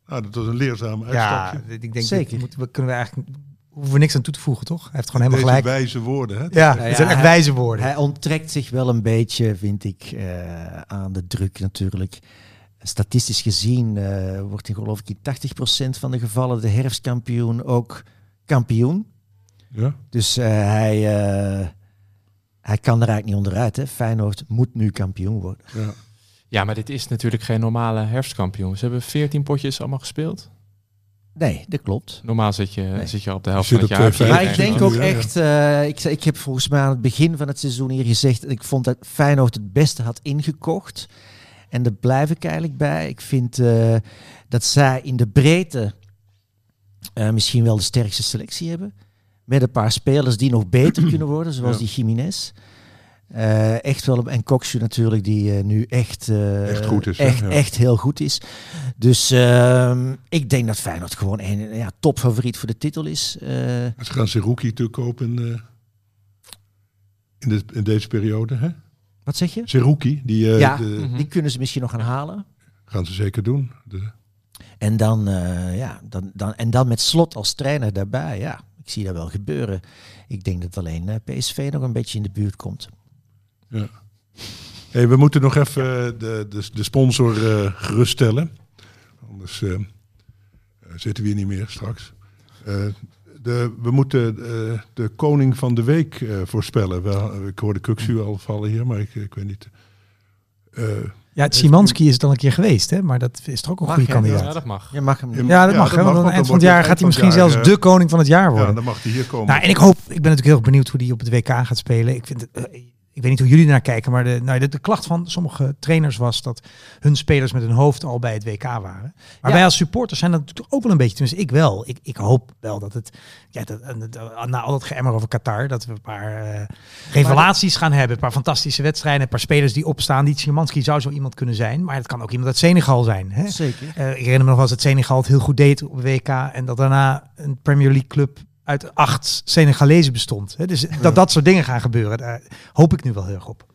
Nou, dat was een leerzaam Ja, uitstapje. ik denk Zeker. dat moeten we, kunnen we eigenlijk hoeven we niks aan toe te voegen, toch? Hij heeft gewoon helemaal Deze gelijk. wijze woorden. Hè? Ja, Nou het zijn ja, echt hij- wijze woorden. Hij onttrekt zich wel een beetje, vind ik, eh, aan de druk natuurlijk. Statistisch gezien eh, wordt in geloof ik in 80% van de gevallen de herfstkampioen ook kampioen. Ja. Dus eh, hij, eh, hij kan er eigenlijk niet onderuit. Hè. Feyenoord moet nu kampioen worden. Ja. Ja, maar dit is natuurlijk geen normale herfstkampioen. Ze hebben 14 potjes allemaal gespeeld. Nee, dat klopt. Normaal zit je, Nee. zit je op de helft van het jaar. Maar ik denk ook echt, eh, ik, zei- ik heb volgens mij aan het begin van het seizoen hier gezegd, ik vond dat Feyenoord het beste had ingekocht. En daar blijf ik eigenlijk bij. Ik vind eh, dat zij in de breedte eh, misschien wel de sterkste selectie hebben. Met een paar spelers die nog beter [clears throat] kunnen worden, zoals die Jiménez. Eh, echt wel. En Coxu natuurlijk, die eh, nu echt, eh, Echt goed is, hè? Echt, Ja. echt heel goed is. Dus ehm, ik denk dat Feyenoord gewoon een ja, topfavoriet voor de titel is. Ze gaan Seruki te kopen in, in, de, in deze periode. Hè? wat zeg je? Seruki, die ja, de- die kunnen ze misschien nog gaan halen. gaan ze zeker doen. De, En dan, ja, dan, dan, en dan met slot als trainer daarbij. Ja, ik zie dat wel gebeuren. Ik denk dat alleen PSV nog een beetje in de buurt komt. Ja. Hey, we moeten nog even eh, de, de, de sponsor eh, geruststellen. Anders eh, zitten we hier niet meer straks. Eh, de, we moeten eh, de koning van de week eh, voorspellen. We, ik hoorde Kuxu al vallen hier, maar ik, ik weet niet. Eh, Ja, Simanski is het al een keer geweest, hè? maar dat is toch ook een Mag, goede kandidaat. Ja, dat mag. Je mag hem Ja, dat Ja, mag. dat hè, mag, want aan het eind dan van het jaar gaat hij misschien jaar, zelfs de koning van het jaar worden. ja, dan mag hij hier komen. Nou, en ik hoop, ik ben natuurlijk heel benieuwd hoe die op het WK gaat spelen. Ik vind het, ik weet niet hoe jullie naar kijken, maar de, nou, de, de klacht van sommige trainers was dat hun spelers met hun hoofd al bij het WK waren. Maar Ja. wij als supporters zijn dat natuurlijk ook wel een beetje, tenminste ik wel. Ik, ik hoop wel dat het, ja, dat, eh, na al dat geëmmer over Qatar, dat we een paar eh, revelaties gaan hebben. Een paar fantastische wedstrijden, een paar spelers die opstaan. Die Szymanski zou zo iemand kunnen zijn, maar het kan ook iemand uit Senegal zijn. Hè? Zeker. Eh, ik herinner me nog wel eens dat Senegal het heel goed deed op WK. En dat daarna een Premier League club uit acht Senegalezen bestond. Hè, dus dat dat soort dingen gaan gebeuren, daar hoop ik nu wel heel erg op.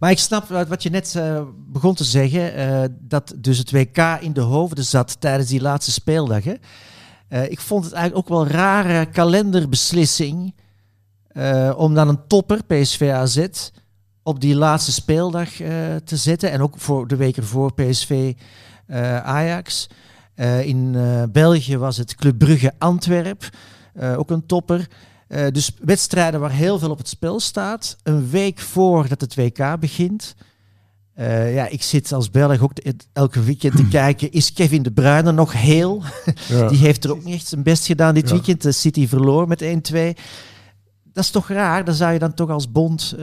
Maar ik snap wat wat je net eh, begon te zeggen, eh, dat dus het WK in de hoofden zat tijdens die laatste speeldag. Hè? Eh, ik vond het eigenlijk ook wel een rare kalenderbeslissing om dan een topper, PSV AZ, op die laatste speeldag te zetten. En ook voor de week ervoor PSV Ajax. In België was het Club Brugge Antwerp, eh, ook een topper. Eh, dus wedstrijden waar heel veel op het spel staat. Een week voordat het WK begint. Eh, ja, ik zit als Belg ook te- elke weekend te [clears throat] kijken. Is Kevin De Bruyne nog heel? Ja. [laughs] Die heeft er ook niet echt zijn best gedaan dit Ja. weekend. De City verloor met 1-2. Dat is toch raar? Dan zou je dan toch als bond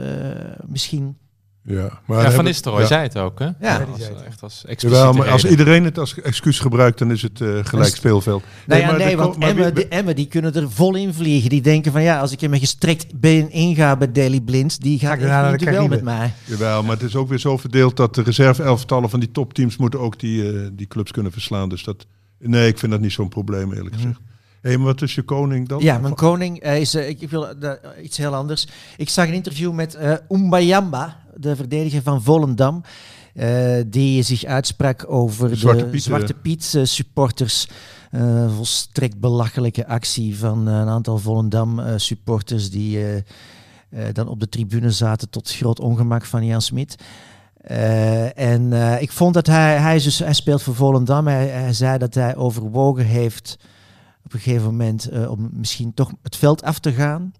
misschien... Ja, maar Ja, Van Nistelrooy ja. zei het ook, hè? Ja, die als, zei het. echt als Jawel, maar als reden. iedereen het als excuus gebruikt, dan is het eh, gelijk speelveld. Nee, ja, maar nee de- want maar Emmen, die, Emmen die kunnen er vol in vliegen. Die denken van ja, als ik er met gestrekt been inga bij Daily Blind, die gaat echt daarna niet de duel met mij. Jawel, maar het is ook weer zo verdeeld dat de reserve-elftallen van die topteams moeten ook die, eh, die clubs kunnen verslaan. Dus dat, nee, ik vind dat niet zo'n probleem eerlijk gezegd. Hé, maar wat is je koning dan? Ja, mijn koning eh, is. eh, ik, ik wil iets heel anders. Ik zag een interview met eh Umbayamba, de verdediger van Volendam. eh, die zich uitsprak over de Zwarte Piet, Zwarte eh. Piet eh, supporters. Eh, volstrekt belachelijke actie van een aantal Volendam supporters die dan op de tribune zaten tot groot ongemak van Jan Smit. En ik vond dat hij, hij, is dus, hij speelt voor Volendam. Hij, hij zei dat hij overwogen heeft op een gegeven moment om misschien toch het veld af te gaan.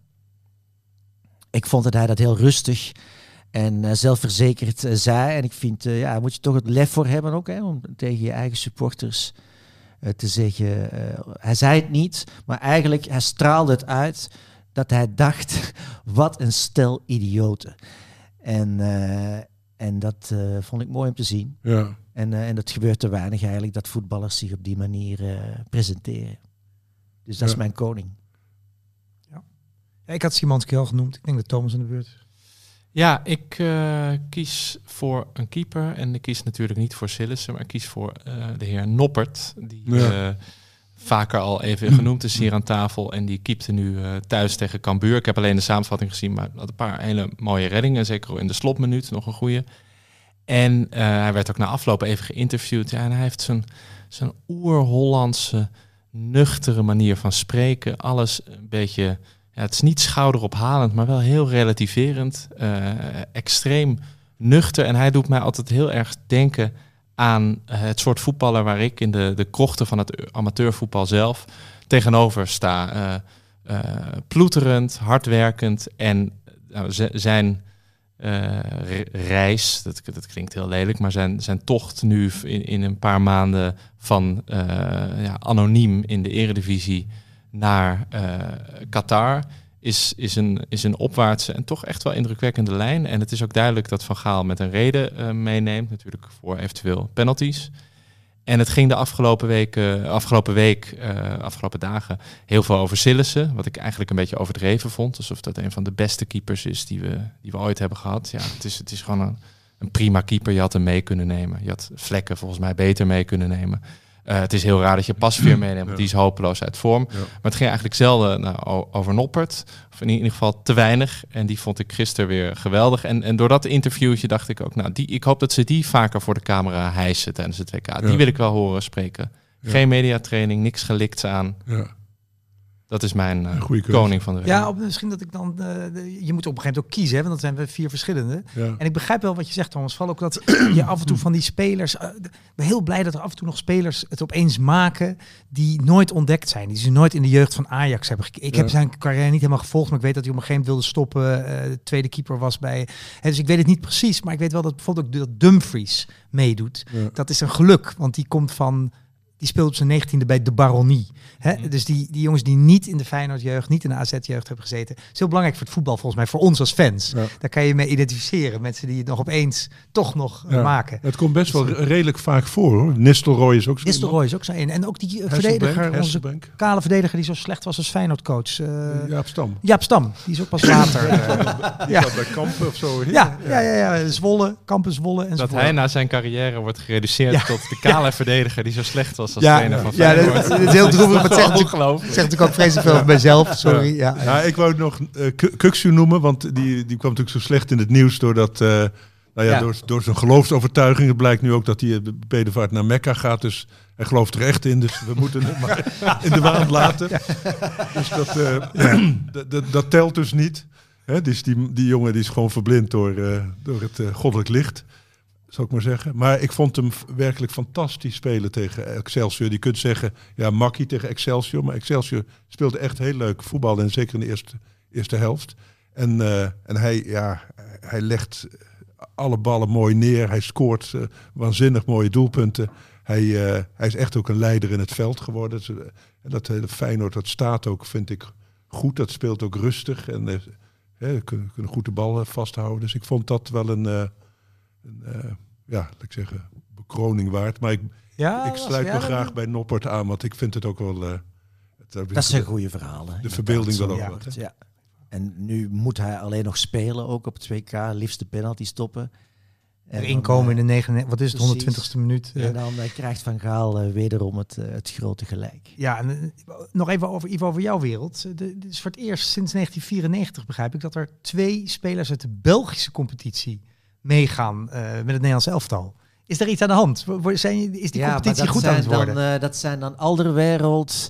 Ik vond dat hij dat heel rustig en eh, zelfverzekerd eh, zei. En ik vind, eh, ja, daar moet je toch het lef voor hebben ook, hè, om tegen je eigen supporters eh, te zeggen. eh, hij zei het niet, maar eigenlijk hij straalde het uit dat hij dacht, [laughs] wat een stel idioten. En, eh, en dat eh, vond ik mooi om te zien. Ja. En, eh, en dat gebeurt te weinig eigenlijk, dat voetballers zich op die manier eh, presenteren. Dus dat is mijn koning. Ja, ik had Simanski al genoemd. Ik denk dat Thomas aan de beurt is. Ja, ik eh, kies voor een keeper. En ik kies natuurlijk niet voor Sillissen, maar ik kies voor eh, de heer Noppert. Die Ja. eh, vaker al even [laughs] genoemd is hier aan tafel. En die keepte nu thuis tegen Cambuur. Ik heb alleen de samenvatting gezien, maar had een paar hele mooie reddingen. Zeker in de slotminuut nog een goede. En hij werd ook na afloop even geïnterviewd. Ja, en hij heeft zijn, zijn oer-Hollandse, nuchtere manier van spreken. Alles een beetje... Het is niet schouderophalend, maar wel heel relativerend. eh, extreem nuchter. En hij doet mij altijd heel erg denken aan eh, het soort voetballer waar ik in de, de krochten van het amateurvoetbal zelf tegenover sta. Eh, ploeterend, hardwerkend en nou, zijn re- reis, dat, klinkt heel lelijk, maar zijn, zijn tocht nu in, in een paar maanden van ja, anoniem in de eredivisie naar eh, Qatar is, is, een, is een opwaartse en toch echt wel indrukwekkende lijn. En het is ook duidelijk dat Van Gaal met een reden eh, meeneemt, natuurlijk voor eventueel penalties. En het ging de afgelopen, weken, afgelopen week, eh, afgelopen dagen, heel veel over Sillissen. Wat ik eigenlijk een beetje overdreven vond. Alsof dat een van de beste keepers is die we, die we ooit hebben gehad. Ja, het is, het is gewoon een, een prima keeper. Je had hem mee kunnen nemen. Je had vlekken volgens mij beter mee kunnen nemen. Eh, het is heel raar dat je Pasveer [clears throat] meeneemt, want die is hopeloos uit vorm. Ja. Maar het ging eigenlijk zelden nou, over Noppert. Of in ieder geval te weinig. En die vond ik gisteren weer geweldig. En, en door dat interviewtje dacht ik ook, nou, die, ik hoop dat ze die vaker voor de camera hijsen tijdens het WK. Die wil ik wel horen spreken. Geen mediatraining, niks gelikt aan. Ja, Dat is mijn keuze. koning van de week. Ja, op, misschien dat ik dan... eh, de- je moet op een gegeven moment ook kiezen, hè, want dat zijn we vier verschillende. ja. En ik begrijp wel wat je zegt, Thomas. Vooral ook dat [clears throat] je af en toe van die spelers... eh, ik ben heel blij dat er af en toe nog spelers het opeens maken... die nooit ontdekt zijn. Die ze nooit in de jeugd van Ajax hebben gekeken. Ik Ja. heb zijn carrière niet helemaal gevolgd... maar ik weet dat hij op een gegeven moment wilde stoppen. eh, de tweede keeper was bij... Hè, dus ik weet het niet precies. Maar ik weet wel dat bijvoorbeeld ook dat Dumfries meedoet. Ja. Dat is een geluk, want die komt van... Die speelt op zijn negentiende bij de Baronie. Hè? Mhm. Dus die, die jongens die niet in de Feyenoord-jeugd, niet in de AZ-jeugd hebben gezeten. is heel belangrijk voor het voetbal volgens mij, voor ons als fans. Ja. Daar kan je mee identificeren. Mensen die het nog opeens toch nog eh, Ja. maken. Het komt best wel redelijk vaak voor hoor. Nistelrooy is ook zo. Nistelrooy is ook zo in. En ook die eh, Hesselbank, verdediger, onze kale verdediger die zo slecht was als Feyenoord-coach. eh Jaap Stam. Jaap Stam, die is ook pas later. [laughs] eh, Die ja. zat bij Kampen of zo. ja, ja, ja, ja, Zwolle, Campus Zwolle en Dat hij na zijn carrière wordt gereduceerd Ja. tot de [laughs] kale verdediger die zo slecht was als Ja, trainer van ja, dat- is heel droevig, maar het zegt [laughs] natuurlijk- ook vreselijk veel over mezelf, sorry. Ja. Ja, ik wou nog uh, Kuksu noemen, want die, die kwam natuurlijk zo slecht in het nieuws doordat, eh, nou ja, Ja. door, door zijn geloofsovertuiging. Het blijkt nu ook dat hij de bedevaart naar Mekka gaat, dus hij gelooft er echt in. Dus we moeten hem maar [laughs] in de waan laten. Dus dat, eh, [clears throat] dat, telt dus niet. Hè, dus die, die jongen die is gewoon verblind door, eh, door het eh, goddelijk licht. Zou ik maar zeggen. Maar ik vond hem werkelijk fantastisch spelen tegen Excelsior. Je kunt zeggen, ja, makkie tegen Excelsior. Maar Excelsior speelde echt heel leuk voetbal. En zeker in de eerste, eerste helft. En, eh, en hij, ja, hij legt alle ballen mooi neer. Hij scoort eh, waanzinnig mooie doelpunten. Hij, eh, hij is echt ook een leider in het veld geworden. En dat hele Feyenoord, dat staat ook, vind ik, goed. Dat speelt ook rustig. En kunnen, kunnen goed de bal vasthouden. Dus ik vond dat wel een, een eh, ja, laat ik zeggen, bekroning waard. Maar ik, Ja, ik sluit me graag bij Noppert aan, want ik vind het ook wel... eh, het, daar Dat zijn goede verhalen. De verbeelding wel ook ja. wat. hè? Ja. En nu moet hij alleen nog spelen, ook op het WK, liefst de penalty stoppen. En Erin komen in eh, de negen, wat is het, precies. 120ste minuut. eh. En dan eh, krijgt Van Gaal eh, wederom het, eh, het grote gelijk. Ja, en eh, nog even over, Ivo, over jouw wereld. Eh, de- Dit is voor het eerst sinds 1994, begrijp ik, dat er twee spelers uit de Belgische competitie meegaan eh, met het Nederlands elftal. Is er iets aan de hand? Zijn, is die ja, competitie goed aan het zijn worden? Dan, eh, dat zijn dan Alderwereld.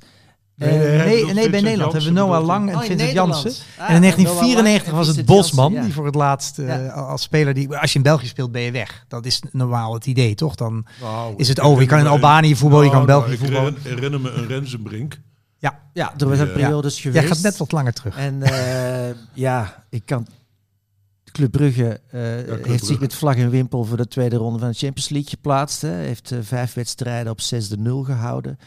Nee, eh, nee, nee, nee, bij Nederland hebben we Noah. Lang en Oh, in Vincent. Jansen. Ah, en in Noah Lang 1994 en was het Bosman, Janssen, ja. die voor het laatst eh, als speler, die, als je in België speelt ben je weg. Dat is normaal het idee, toch? Dan Nou, is het over. Je kan in Albanië voetballen, je kan in Nou, België nou, voetballen. Ik herinner me een Rensenbrink. Ja, Ja, er zijn Ja. periodes geweest. jij gaat net wat langer terug. En eh, [laughs] ja, ik kan. Club Brugge eh, Club heeft zich met vlag en wimpel voor de tweede ronde van de Champions League geplaatst. Hè. Heeft eh, vijf wedstrijden op 6-0 gehouden.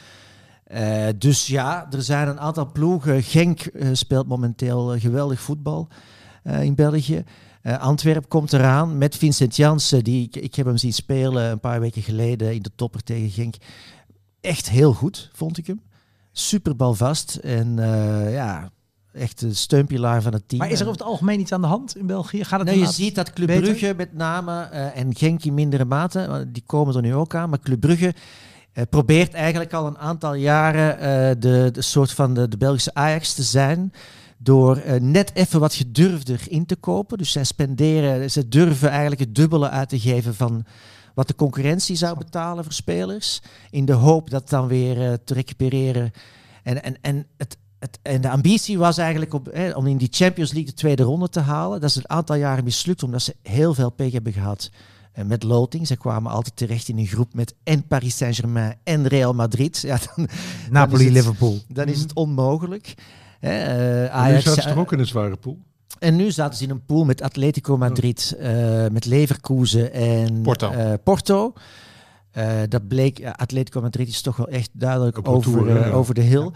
Eh, dus ja, er zijn een aantal ploegen. Genk speelt momenteel geweldig voetbal in België. Antwerp komt eraan met Vincent Janssen. Die, ik, ik heb hem zien spelen een paar weken geleden in de topper tegen Genk. Echt heel goed, vond ik hem. Super balvast. En ja, echt een steunpilaar van het team. Maar is er over het algemeen iets aan de hand in België? Gaat het Nee, je ziet dat Club beter? Brugge met name eh, en Genk in mindere mate, die komen er nu ook aan, maar Club Brugge eh, probeert eigenlijk al een aantal jaren eh, de, de soort van de, de Belgische Ajax te zijn. Door net even wat gedurfder in te kopen. Dus zij spenderen, ze durven eigenlijk het dubbele uit te geven van wat de concurrentie zou betalen voor spelers. In de hoop dat dan weer te recupereren. En, en, en, het, het, en de ambitie was eigenlijk op, hè, om in die Champions League de tweede ronde te halen. Dat is een aantal jaren mislukt, omdat ze heel veel pech hebben gehad eh, met loting. Ze kwamen altijd terecht in een groep met en Paris Saint-Germain en Real Madrid. Ja, dan, Napoli, dan is het- Liverpool. dan is het onmogelijk. Hè, eh, Nu zaten ze toch ook in een zware pool? en nu zaten ze in een pool met Atletico Madrid, eh, met Leverkusen en Porto. eh, Porto. Eh, dat bleek, Atletico Madrid is toch wel echt duidelijk over, eh, over de hill.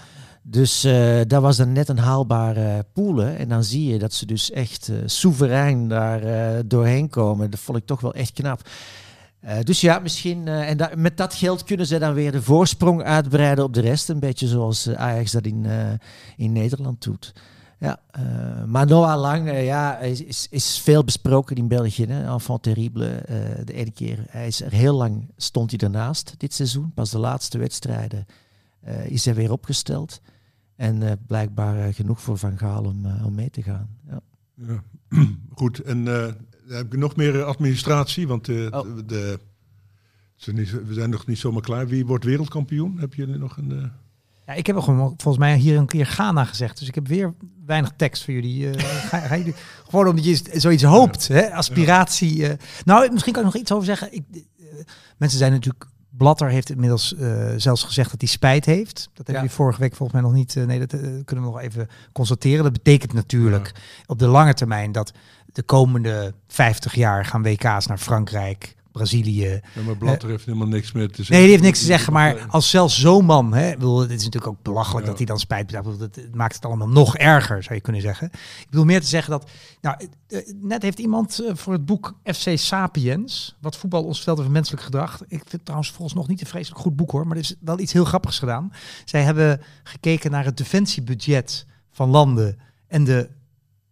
Dus eh dat was dan net een haalbare pool. hè. En dan zie je dat ze dus echt eh, soeverein daar eh, doorheen komen. Dat vond ik toch wel echt knap. Dus ja, misschien. en met dat geld kunnen ze dan weer de voorsprong uitbreiden op de rest. Een beetje zoals Ajax dat in, in Nederland doet. Ja, maar Noah Lang ja, is, is, veel besproken in België. Hè? Enfant terrible. de ene keer. Hij is er heel lang stond hij ernaast dit seizoen. Pas de laatste wedstrijden is hij weer opgesteld. En eh, blijkbaar eh, genoeg voor Van Gaal om, eh, om mee te gaan. Ja. Ja. [clears throat] Goed, en eh, heb ik nog meer administratie? Want eh, Oh. de, we zijn nog niet zomaar klaar. Wie wordt wereldkampioen? Heb je nog een... eh, Ja, ik heb gewoon volgens mij hier een keer Ghana gezegd. Dus ik heb weer weinig tekst voor jullie. eh, [laughs] ga, ga jullie gewoon omdat je zoiets hoopt. Hè? Aspiratie. eh. Nou, misschien kan ik nog iets over zeggen. Ik, mensen zijn natuurlijk... Blatter heeft inmiddels eh, zelfs gezegd dat hij spijt heeft. Dat hebben Ja. jullie vorige week volgens mij nog niet. eh, nee, dat eh, kunnen we nog even constateren. Dat betekent natuurlijk op de lange termijn dat de komende 50 jaar gaan WK's naar Frankrijk, Brazilië, ja, maar Blatter heeft helemaal niks meer te zeggen. Nee, die heeft niks te zeggen. Maar als zelfs zo'n man, hè, bedoel, het is natuurlijk ook belachelijk dat hij dan spijt het maakt het allemaal nog erger, zou je kunnen zeggen. Ik bedoel meer te zeggen dat, nou, eh, net heeft iemand eh, voor het boek FC Sapiens, wat voetbal ons vertelt over menselijk gedrag. Ik vind het trouwens volgens nog niet een vreselijk goed boek hoor, maar er is wel iets heel grappigs gedaan. Zij hebben gekeken naar het defensiebudget van landen en de,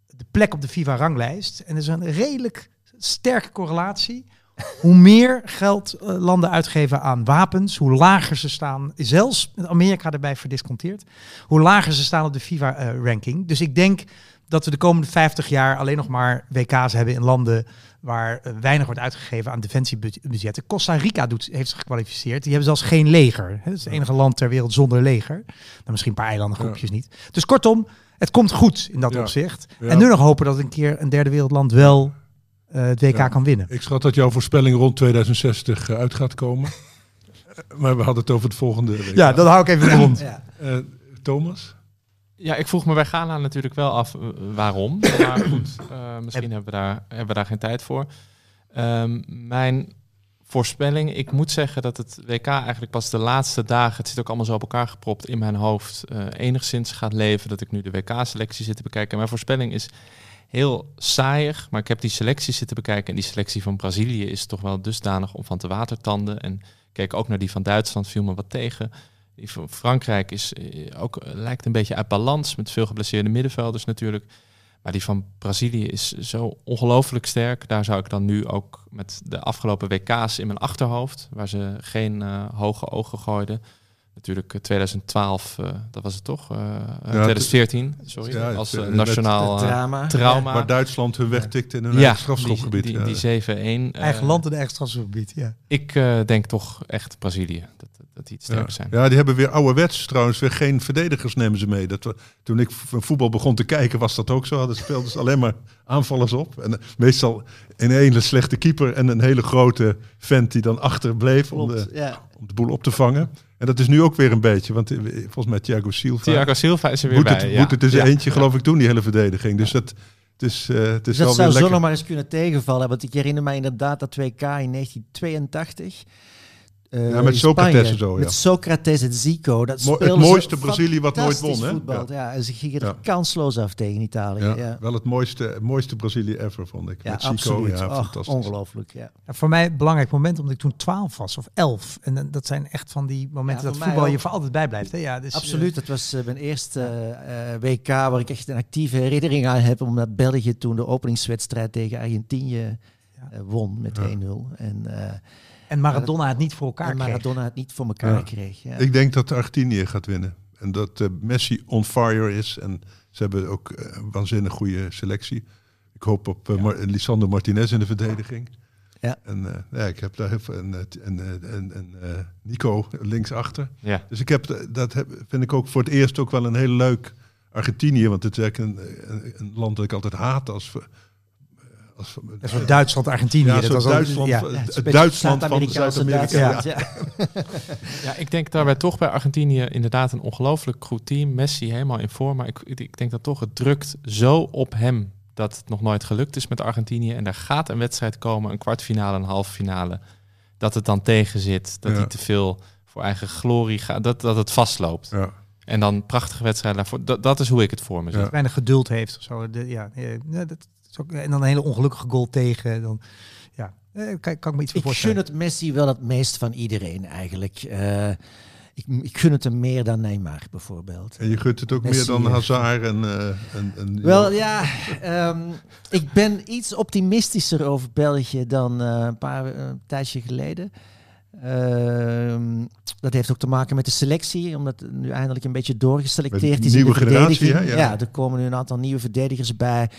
de plek op de FIFA-ranglijst. En er is een redelijk sterke correlatie hoe meer geld eh, landen uitgeven aan wapens, hoe lager ze staan, zelfs Amerika erbij verdisconteerd, hoe lager ze staan op de FIFA-ranking. dus ik denk dat we de komende 50 jaar alleen nog maar WK's hebben in landen waar eh, weinig wordt uitgegeven aan defensiebudgetten. Costa Rica doet, heeft zich gekwalificeerd. Die hebben zelfs geen leger. Hè. Dat is het enige land ter wereld zonder leger. Nou, misschien een paar eilandengroepjes niet. Dus kortom, het komt goed in dat Ja. opzicht. Ja. En nu nog hopen dat een keer een derde wereldland wel eh, het WK Ja. kan winnen. Ik schat dat jouw voorspelling rond 2060 eh, uit gaat komen. Eh, [laughs] maar we hadden het over het volgende. week. Ja, dat hou ik even. Ja. Eh, Thomas? Ja, ik vroeg me bij Ghana natuurlijk wel af eh, waarom. Maar goed, eh, misschien hebben we, daar, hebben we daar geen tijd voor. Ehm, mijn voorspelling, ik moet zeggen dat het WK eigenlijk pas de laatste dagen, het zit ook allemaal zo op elkaar gepropt in mijn hoofd, eh, enigszins gaat leven. Dat ik nu de WK-selectie zit te bekijken. Mijn voorspelling is heel saaiig, maar ik heb die selectie zitten bekijken. En die selectie van Brazilië is toch wel dusdanig om van te watertanden. En keek ook naar die van Duitsland, viel me wat tegen. Die van Frankrijk is eh, ook, eh, lijkt een beetje uit balans met veel geblesseerde middenvelders natuurlijk. Maar die van Brazilië is zo ongelooflijk sterk. Daar zou ik dan nu ook met de afgelopen WK's in mijn achterhoofd, waar ze geen eh, hoge ogen gooiden. Natuurlijk eh, 2012, eh, dat was het toch? Eh, eh, 2014, sorry. ja, als eh, eh, nationaal Het eh, drama. trauma. Waar Duitsland hun weg tikte in hun ja, eigen strafschopgebied. die, ja. die, die 7-1. eh, Eigen land in de eigen strafgebied, ja. Ik eh, denk toch echt Brazilië. Dat, dat die het sterker ja. zijn. Ja, die hebben weer ouderwets trouwens weer geen verdedigers nemen ze mee. Dat, toen ik voetbal begon te kijken was dat ook zo. Hadden speelden ze alleen maar aanvallers op. En eh, meestal een hele slechte keeper en een hele grote vent die dan achter bleef om de, om de boel op te vangen. En dat is nu ook weer een beetje, want eh, volgens mij Thiago Silva Thiago Silva is er weer moet bij. het, ja. moet het dus Ja. eentje geloof ik doen, die hele verdediging. Dus dat, het is, eh het is Dus wel dat weer zou zo nog maar eens kunnen tegenvallen. Want ik herinner me inderdaad dat 2K in 1982. Eh, Ja, met Socrates en zo, ja. Met Socrates en Zico. Dat Mo- het mooiste Brazilië wat nooit won, hè? voetbal. Ja. en ze gingen er Ja. kansloos af tegen Italië. Ja, Ja, Wel het mooiste, het mooiste Brazilië ever, vond ik. Ja, met Zico, absoluut. ja, Och, fantastisch. ongelooflijk. Ja. Ja, voor mij een belangrijk moment, omdat ik toen 12 was of 11. En eh, dat zijn echt van die momenten Ja, dat voetbal je voor altijd bijblijft. Hè? Ja, dus, Absoluut, dat was eh, mijn eerste eh, eh, WK waar ik echt een actieve herinnering aan heb. Omdat België toen de openingswedstrijd tegen Argentinië eh, won met 1-0. En, eh, en Maradona het niet voor elkaar en kreeg. Maradona het niet voor elkaar Ja. kreeg. Ja. Ik denk dat Argentinië gaat winnen. En dat eh, Messi on fire is. En ze hebben ook een waanzinnig goede selectie. Ik hoop op Mar- Lisandro Martinez in de verdediging. Ja. En eh, ja, ik heb daar heel veel. En, en, en, en Nico linksachter. Ja. Dus ik heb, dat heb, vind ik ook voor het eerst ook wel een heel leuk Argentinië. Want het is eigenlijk een, een, een land dat ik altijd haat als. Als Een soort Duitsland, Argentinië. Ja, dat was Duitsland, ja. het Ja, Duitsland van Zuid-Amerika. Ja. [laughs] ja. Ik denk daarbij toch bij Argentinië inderdaad een ongelooflijk goed team. Messi helemaal in vorm. Maar ik, ik denk dat toch het drukt zo op hem dat het nog nooit gelukt is met Argentinië. En er gaat een wedstrijd komen, een kwartfinale, een halve finale. Dat het dan tegen zit. Dat Ja. hij te veel voor eigen glorie gaat. Dat, dat het vastloopt. Ja. En dan prachtige wedstrijden daarvoor. Dat, dat is hoe ik het voor me zie. Ja. weinig geduld heeft of zo. De, ja, eh, ja, dat en dan een hele ongelukkige goal tegen. Dan, ja. Eh, kan, kan ik me iets voor Ik gun voorstellen. het Messi wel het meest van iedereen eigenlijk. Eh, ik, ik gun het hem meer dan Neymar bijvoorbeeld. En je gunt het ook Messi, meer dan eh, Hazard en... eh, en, en Wel ja, ehm, ik ben iets optimistischer over België dan eh, een paar eh, een tijdje geleden. Ehm, dat heeft ook te maken met de selectie, omdat het nu eindelijk een beetje doorgeselecteerd Met is in de nieuwe generatie, hè? Ja. Ja. er komen nu een aantal nieuwe verdedigers bij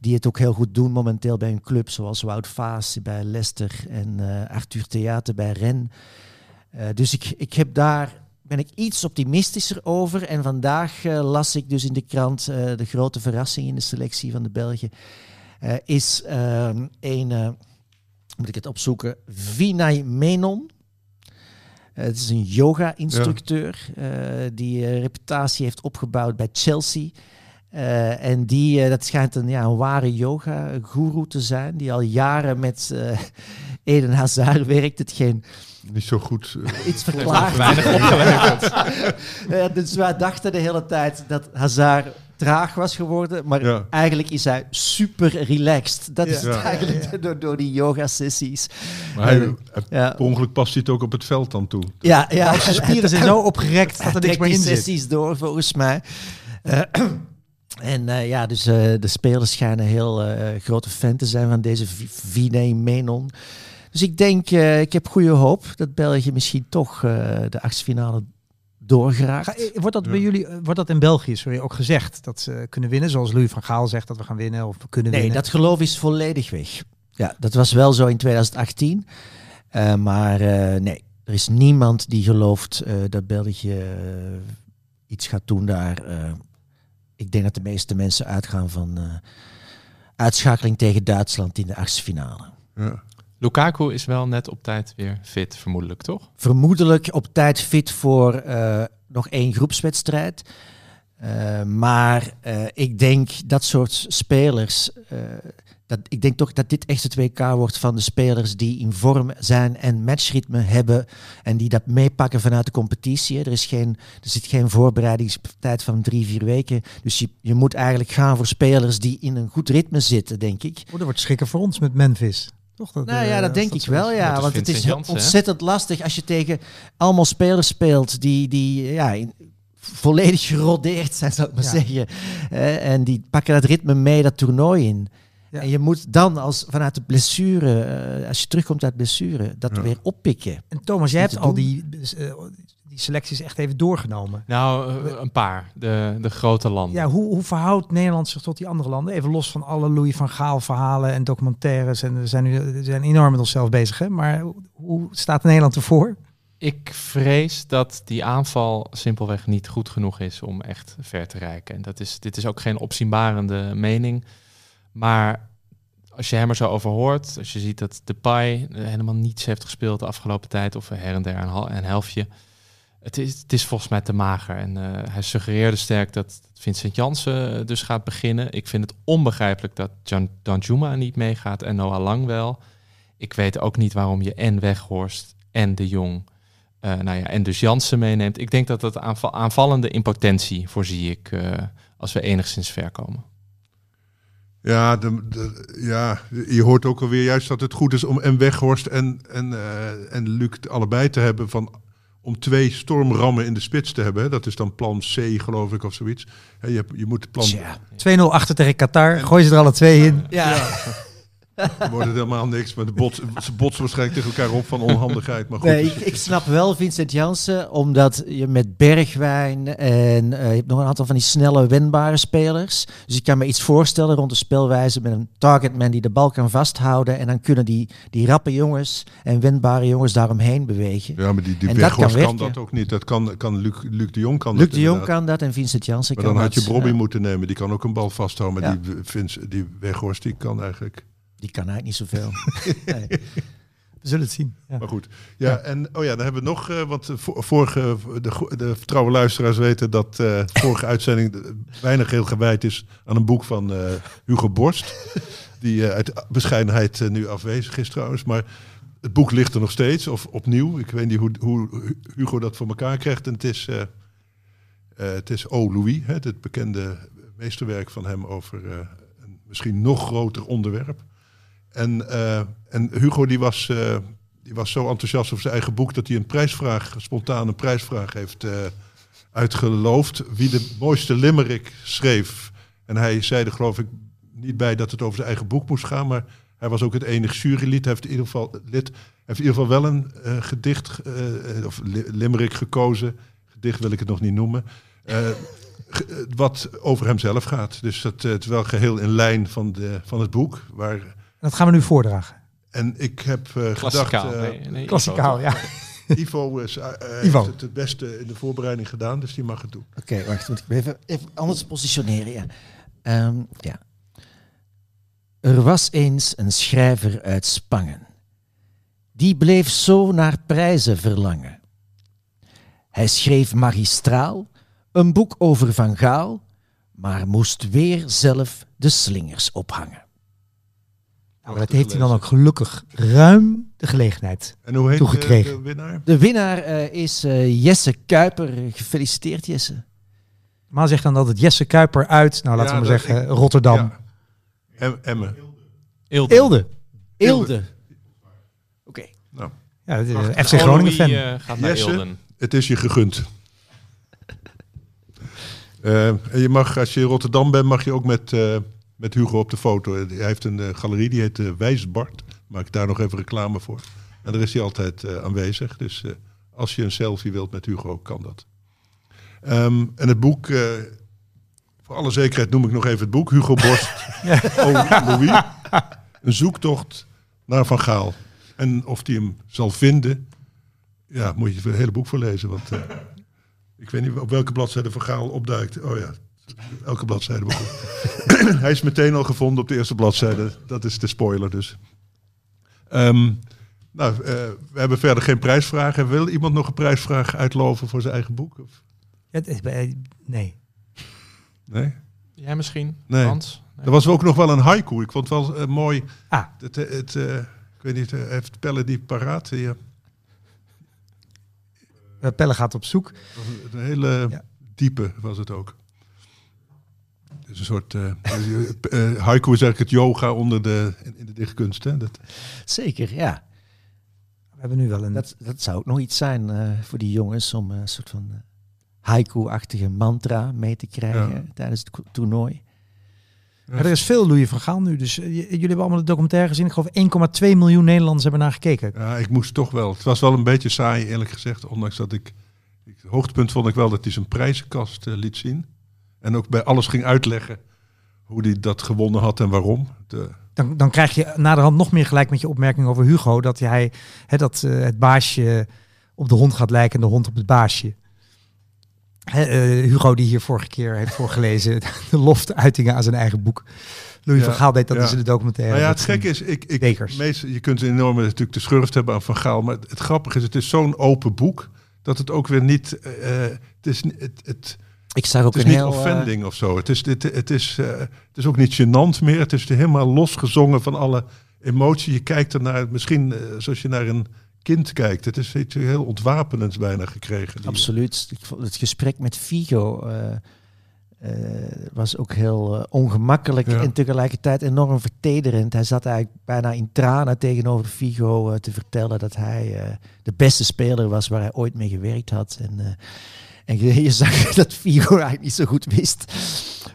die het ook heel goed doen momenteel bij hun club, zoals Wout Vaas bij Leicester en eh, Arthur Theater bij Rennes. Eh, dus ik, ik heb daar ben ik iets optimistischer over. En vandaag eh, las ik dus in de krant de grote verrassing in de selectie van de Belgen. is ehm, een, moet ik het opzoeken, Vinay Menon. Het is een yoga-instructeur eh, die reputatie heeft opgebouwd bij Chelsea. Eh, en die, eh, dat schijnt een, ja, een ware yoga-guru te zijn, die al jaren met eh Eden Hazard werkt. Hetgeen Niet zo goed. [laughs] iets [laughs] verklaart. Weinig opgeleverd. [laughs] Ja, dus wij dachten de hele tijd dat Hazard traag was geworden, maar Ja. eigenlijk is hij super relaxed. Dat is Ja. het eigenlijk Door, door die yoga-sessies. maar hij, per ongeluk past hij het ook op het veld dan toe. ja, ja. Zijn spieren zijn zo opgerekt dat Hij er niks meer in die zit. sessies door, volgens mij. En eh, ja, dus eh, de spelers schijnen heel eh, grote fan te zijn van deze Vinay Menon. Dus ik denk, eh, ik heb goede hoop dat België misschien toch eh, de achtste doorgeraakt. Ga- eh, Wordt dat Ja. bij jullie, wordt dat in België sorry, ook gezegd dat ze kunnen winnen, zoals Louis van Gaal zegt dat we gaan winnen of we kunnen Nee, winnen? dat geloof is volledig weg. Ja, dat was wel zo in 2018. Eh, maar eh, nee, er is niemand die gelooft eh, dat België iets gaat doen daar. Ik denk dat de meeste mensen uitgaan van eh, uitschakeling tegen Duitsland in de achtste finale. Ja. Lukaku is wel net op tijd weer fit, vermoedelijk, toch? Vermoedelijk op tijd fit voor eh, nog één groepswedstrijd. Eh, maar eh, ik denk dat soort spelers. Eh, dat, ik denk toch dat dit echt het WK wordt van de spelers die in vorm zijn en matchritme hebben. En die dat meepakken vanuit de competitie. Er, is geen, er zit geen voorbereidingstijd van drie, vier weken. Dus je, je moet eigenlijk gaan voor spelers die in een goed ritme zitten, denk ik. Oh, dat wordt schrikken voor ons met Memphis. Toch? Dat, Nou eh, ja, dat als denk ik wel, ja. Dat Want het is hè? ontzettend lastig als je tegen allemaal spelers speelt die, die ja, in- volledig gerodeerd zijn, zou ik maar Ja. zeggen. Eh, en die pakken dat ritme mee dat toernooi in. Ja. En je moet dan als vanuit de blessure, eh, als je terugkomt uit blessure, dat Ja. weer oppikken. En Thomas, jij hebt al die, eh, die selecties echt even doorgenomen. Nou, eh, een paar. De, de grote landen. Ja, hoe, hoe verhoudt Nederland zich tot die andere landen? Even los van alle Louis van Gaal verhalen en documentaires. En we zijn nu we zijn enorm met onszelf bezig. Hè? Maar hoe- hoe staat Nederland ervoor? Ik vrees dat die aanval simpelweg niet goed genoeg is om echt ver te reiken. En dat is, dit is ook geen opzienbarende mening. Maar als je hem er zo over hoort, als je ziet dat Depay helemaal niets heeft gespeeld de afgelopen tijd, of her en der een, een helftje. Het is, het is volgens mij te mager. En eh, hij suggereerde sterk dat Vincent Jansen eh, dus gaat beginnen. Ik vind het onbegrijpelijk dat Jan Danjuma niet meegaat en Noah Lang wel. Ik weet ook niet waarom je en Weghorst en De Jong eh, nou ja, en dus Jansen meeneemt. Ik denk dat dat aanval, aanvallende impotentie voorzie ik als we enigszins ver komen. Ja, de, de- ja, je hoort ook alweer juist dat het goed is om en Weghorst en, en, eh, en Luc allebei te hebben. Van, om twee stormrammen in de spits te hebben. Dat is dan plan C, geloof ik, of zoiets. Hè, je, hebt- je moet plan... Tja. 2-0 achter tegen Qatar. Gooi ze er alle twee in. Ja, [laughs] [laughs] Dan wordt het helemaal niks. Maar de bots, ze botsen waarschijnlijk tegen elkaar op van onhandigheid. Maar goed, Nee, ik, ik snap wel Vincent Jansen, omdat je met Bergwijn en eh, je hebt nog een aantal van die snelle, wendbare spelers. Dus ik kan me iets voorstellen rond de spelwijze met een targetman die de bal kan vasthouden. En dan kunnen die, die rappe jongens en wendbare jongens daaromheen bewegen. ja, maar die, die dat kan dat ook niet. Dat kan, kan Luc, Luc de Jong kan Luc dat de Jong inderdaad. kan dat en Vincent Jansen Maar kan dan had je dat. Bobby Ja, moeten nemen. Die kan ook een bal vasthouden. Maar Ja. die, Vince, die Weghorst die kan eigenlijk... die kan eigenlijk niet zoveel. [laughs] nee. We zullen het zien. Ja. Maar goed. Ja, en oh ja, dan hebben we nog, eh, want de vo- vorige, de, de luisteraars weten dat eh vorige [laughs] uitzending eh, weinig heel gewijd is aan een boek van eh, Hugo Borst. Die eh, uit bescheidenheid eh, nu afwezig is trouwens. Maar het boek ligt er nog steeds, of opnieuw. Ik weet niet hoe, hoe Hugo dat voor elkaar krijgt. En het is, eh, eh, het is O. Louis, hè, het bekende meesterwerk van hem over eh, een misschien nog groter onderwerp. En, eh, en Hugo die was, eh, die was zo enthousiast over zijn eigen boek dat hij een prijsvraag, spontaan een prijsvraag heeft eh, uitgeloofd. Wie de mooiste limerick schreef. En hij zei er geloof ik niet bij dat het over zijn eigen boek moest gaan, maar hij was ook het enige jurylid. Hij heeft in ieder geval, lid, heeft in ieder geval wel een gedicht, of li- limerick gekozen. Gedicht wil ik het nog niet noemen. Wat over hemzelf gaat. Dus dat, het wel geheel in lijn van, de, van het boek. Waar, dat gaan we nu voordragen. en ik heb eh, gedacht... Klassikaal. eh, nee, nee, Klassikaal, Ivo, ja. [laughs] Ivo, is, eh, Ivo. heeft het het beste in de voorbereiding gedaan, dus die mag het doen. Oké, wacht, moet ik even, even anders positioneren. Ja. Ehm, ja. Er was eens een schrijver uit Spangen. Die bleef zo naar prijzen verlangen. Hij schreef magistraal een boek over Van Gaal, maar moest weer zelf de slingers ophangen. Nou, dat heeft hij dan ook gelukkig ruim de gelegenheid. En hoe heet eh, Toegekregen. de winnaar? De winnaar eh, is eh, Jesse Kuiper. Gefeliciteerd, Jesse. Maar zegt dan dat het Jesse Kuiper uit, nou laten Ja, we maar zeggen, ik- Rotterdam. Ja. Em- Emmen. Eelde. Eelde. Eelde. Oké. Nou, Ja, het is FC Groningen fan. Eh, gaat naar Jesse? Het is je gegund. [laughs] Eh, en je mag, als je in Rotterdam bent, mag je ook met, eh, met Hugo op de foto. Hij heeft een eh, galerie, die heet uh, Wijsbart. Maak ik daar nog even reclame voor. En daar is hij altijd eh, aanwezig. Dus eh, als je een selfie wilt met Hugo, kan dat. Ehm, en het boek, eh, voor alle zekerheid noem ik nog even het boek. Hugo Borst, [laughs] oh Louis. Een zoektocht naar Van Gaal. En of hij hem zal vinden, ja, moet je het hele boek voor lezen. Want eh, ik weet niet op welke bladzijde Van Gaal opduikt. Oh ja, elke bladzijde. [clears throat] Hij is meteen al gevonden op de eerste bladzijde. Dat is de spoiler dus. Ehm, nou, eh, we hebben verder geen prijsvragen. Wil iemand nog een prijsvraag uitloven voor zijn eigen boek? Of? Het is bij- nee. Nee? Jij misschien, Nee. Hans? Nee. Er was ook nog wel een haiku. Ik vond het wel eh, mooi. Ah. Het, eh, het, eh, ik weet niet, eh, heeft Pelle die paraat? Eh, Pelle gaat op zoek. Een hele Ja. diepe was het ook. Dus een soort eh [laughs] eh, haiku is eigenlijk het yoga onder de, in, de dichtkunst. Hè? Dat, Zeker, ja. We hebben nu wel een... Dat, dat zou ook nog iets zijn eh, voor die jongens om eh, een soort van eh, haiku-achtige mantra mee te krijgen Ja. tijdens het toernooi. Er is veel Louis van Gaal nu. Dus eh, jullie hebben allemaal de documentaire gezien. Ik geloof 1,2 miljoen Nederlanders hebben naar gekeken. ja, ik moest toch wel. Het was wel een beetje saai, eerlijk gezegd. Ondanks dat ik. ik het hoogtepunt vond ik wel dat hij zijn prijzenkast eh, liet zien. En ook bij alles ging uitleggen hoe hij dat gewonnen had en waarom. De, Dan, dan krijg je naderhand nog meer gelijk met je opmerking over Hugo. Dat hij hè, dat, eh, het baasje op de hond gaat lijken en de hond op het baasje. Eh, Hugo die hier vorige keer heeft voorgelezen. [laughs] De loftuitingen aan zijn eigen boek. Louis Ja, van Gaal deed dat ja. dus in de documentaire. Nou ja, het gekke is, ik, ik, meest, je kunt een enorme natuurlijk de schurft hebben aan Van Gaal, maar het, het grappige is, het is zo'n open boek dat het ook weer niet, eh, het is, het, het, Ik zag ook het is een niet heel... eh, offending of zo. Het is, het, het, is, eh, het is ook niet gênant meer. Het is helemaal losgezongen van alle emotie. Je kijkt er naar, misschien eh, zoals je naar een kind kijkt. Het is iets heel ontwapenends bijna gekregen. Absoluut. Ik vond het gesprek met Figo was ook heel ongemakkelijk Ja. en tegelijkertijd enorm vertederend. Hij zat eigenlijk bijna in tranen tegenover Figo te vertellen dat hij de beste speler was waar hij ooit mee gewerkt had. En, en je, zag [laughs] dat Figo eigenlijk niet zo goed wist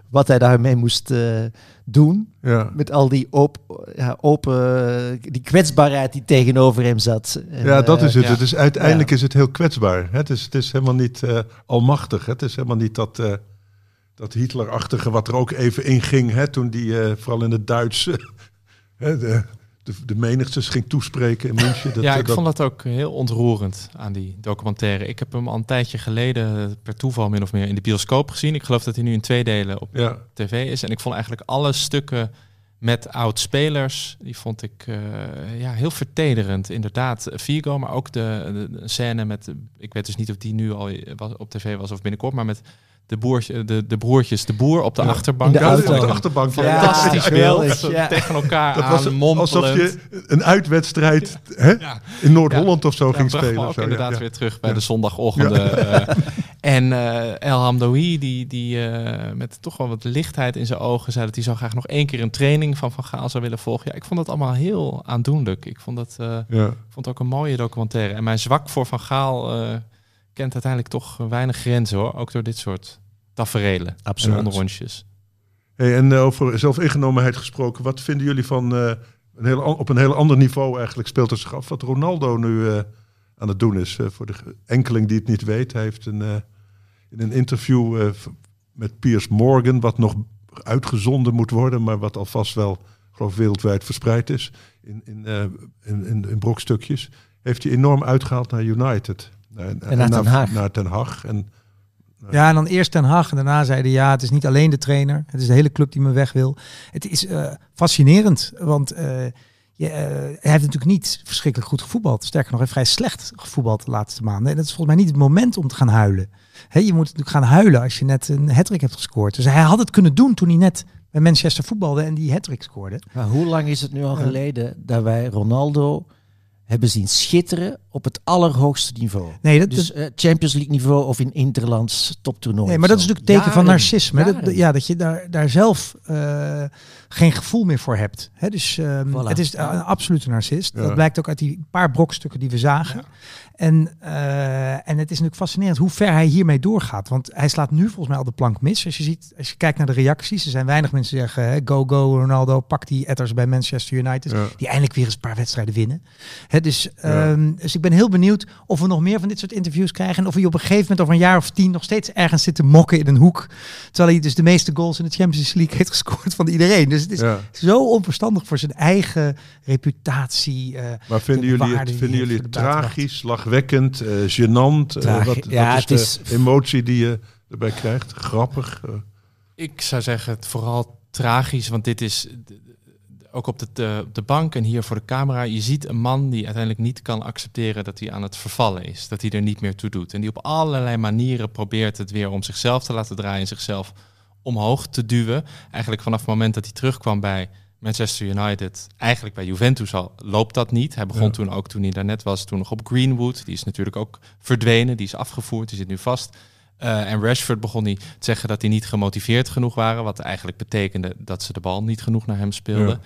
wat hij daarmee moest eh, doen. ja. Met al die op, ja, open, die kwetsbaarheid die tegenover hem zat. En, Ja, dat eh, is het. ja. het is, uiteindelijk is het heel kwetsbaar. Het is, het is helemaal niet eh, almachtig. Het is helemaal niet dat, eh, dat Hitlerachtige wat er ook even in ging. Hè, toen die eh, vooral in het Duits eh, [laughs] hè, de, de, de menigtes ging toespreken in München. Dat, ja, ik dat- vond dat ook heel ontroerend aan die documentaire. Ik heb hem al een tijdje geleden per toeval min of meer in de bioscoop gezien. Ik geloof dat hij nu in twee delen op ja, tv is. En ik vond eigenlijk alle stukken met oud-spelers, die vond ik eh, ja, heel vertederend. Inderdaad, Vigo, maar ook de, de, de scène met, ik weet dus niet of die nu al was, op tv was of binnenkort, maar met de, boertje, de, de broertjes de boer op de Ja. achterbank. De Ja, auto. op de achterbank. ja. Fantastisch beeld. ja. Tegen elkaar Dat was aan alsof je mompelend. een uitwedstrijd hè, Ja. in Noord-Holland of zo Ja, ging spelen. of zo, inderdaad ja. weer terug bij Ja. de zondagochtenden. eh. [laughs] en eh, El Hamdoui, die, die eh, met toch wel wat lichtheid in zijn ogen zei dat hij zo graag nog één keer een training van Van Gaal zou willen volgen. Ja, ik vond dat allemaal heel aandoenlijk. Ik vond dat eh, vond ook een mooie documentaire. En mijn zwak voor Van Gaal eh, kent uiteindelijk toch weinig grenzen hoor. Ook door dit soort taferelen en Absoluut. onderrondjes. Hey, en eh, over zelfingenomenheid gesproken, wat vinden jullie van eh, een heel, op een heel ander niveau eigenlijk speelt het zich af wat Ronaldo nu eh, aan het doen is. Eh, voor de enkeling die het niet weet, hij heeft een, eh, in een interview eh, met Piers Morgan, wat nog uitgezonden moet worden, maar wat alvast wel geloof ik, wereldwijd verspreid is in, in, eh, in, in, in brokstukjes, heeft hij enorm uitgehaald naar United. En, En naar Ten Haag. Naar Ten Haag. En, Ja, en dan eerst Ten Hag en daarna zeiden ja, het is niet alleen de trainer, het is de hele club die me weg wil. Het is eh, fascinerend, want eh, je, eh, hij heeft natuurlijk niet verschrikkelijk goed gevoetbald. Sterker nog, hij heeft vrij slecht gevoetbald de laatste maanden. En dat is volgens mij niet het moment om te gaan huilen. Hè, je moet natuurlijk gaan huilen als je net een hattrick hebt gescoord. Dus hij had het kunnen doen toen hij net bij Manchester voetbalde en die hattrick scoorde. Maar hoe lang is het nu al geleden dat wij Ronaldo hebben zien schitteren op het allerhoogste niveau? Nee, dat, Dus dat- eh, Champions League niveau of in interlands toptoernooi. Nee, maar dat is natuurlijk een teken van Jaren, narcisme. Dat, ja, dat je daar, daar zelf eh, geen gevoel meer voor hebt. Hè, dus ehm, Voilà. het is een absolute narcist. Ja. Dat blijkt ook uit die paar brokstukken die we zagen. En, eh, en het is natuurlijk fascinerend hoe ver hij hiermee doorgaat. Want hij slaat nu volgens mij al de plank mis. Als je, ziet, als je kijkt naar de reacties. Er zijn weinig mensen die zeggen, hè, go, go Ronaldo, pak die etters bij Manchester United. Ja. Die eindelijk weer eens een paar wedstrijden winnen. Hè, dus, Ja. ehm, dus ik ben heel benieuwd of we nog meer van dit soort interviews krijgen. En of hij op een gegeven moment over een jaar of tien nog steeds ergens zit te mokken in een hoek. Terwijl hij dus de meeste goals in de Champions League heeft gescoord van iedereen. Dus het is ja. zo onverstandig voor zijn eigen reputatie. eh, Maar vinden de jullie het, vinden jullie het tragisch, lachwekkend, eh gênant? Eh, wat, ja, wat is het de is- emotie die je erbij krijgt? Grappig? Ik zou zeggen het vooral tragisch, want dit is ook op de, de, de bank en hier voor de camera. Je ziet een man die uiteindelijk niet kan accepteren dat hij aan het vervallen is. Dat hij er niet meer toe doet. En die op allerlei manieren probeert het weer om zichzelf te laten draaien. Zichzelf omhoog te duwen. Eigenlijk vanaf het moment dat hij terugkwam bij Manchester United. Eigenlijk bij Juventus al loopt dat niet. Hij begon Ja. toen ook toen hij daar net was. Toen nog op Greenwood. Die is natuurlijk ook verdwenen. Die is afgevoerd. Die zit nu vast. Eh, en Rashford begon hij te zeggen dat hij niet gemotiveerd genoeg waren. Wat eigenlijk betekende dat ze de bal niet genoeg naar hem speelden. Ja.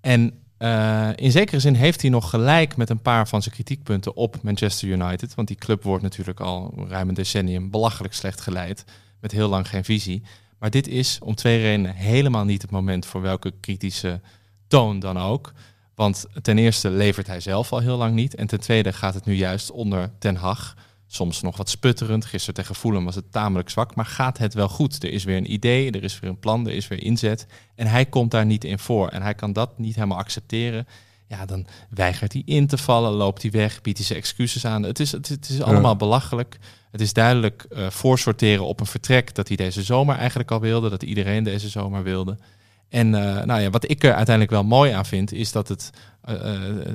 En eh, in zekere zin heeft hij nog gelijk met een paar van zijn kritiekpunten op Manchester United. Want die club wordt natuurlijk al ruim een decennium belachelijk slecht geleid. Met heel lang geen visie. Maar dit is om twee redenen helemaal niet het moment voor welke kritische toon dan ook. Want ten eerste levert hij zelf al heel lang niet. En ten tweede gaat het nu juist onder Ten Hag. Soms nog wat sputterend. Gisteren tegen Fulham was het tamelijk zwak. Maar gaat het wel goed? Er is weer een idee, er is weer een plan, er is weer inzet. En hij komt daar niet in voor. En hij kan dat niet helemaal accepteren. Ja, dan weigert hij in te vallen, loopt hij weg, biedt hij zijn excuses aan. Het is, het, het is allemaal belachelijk. Het is duidelijk eh, voorsorteren op een vertrek dat hij deze zomer eigenlijk al wilde. Dat iedereen deze zomer wilde. En eh, nou ja, wat ik er uiteindelijk wel mooi aan vind, is dat het, eh,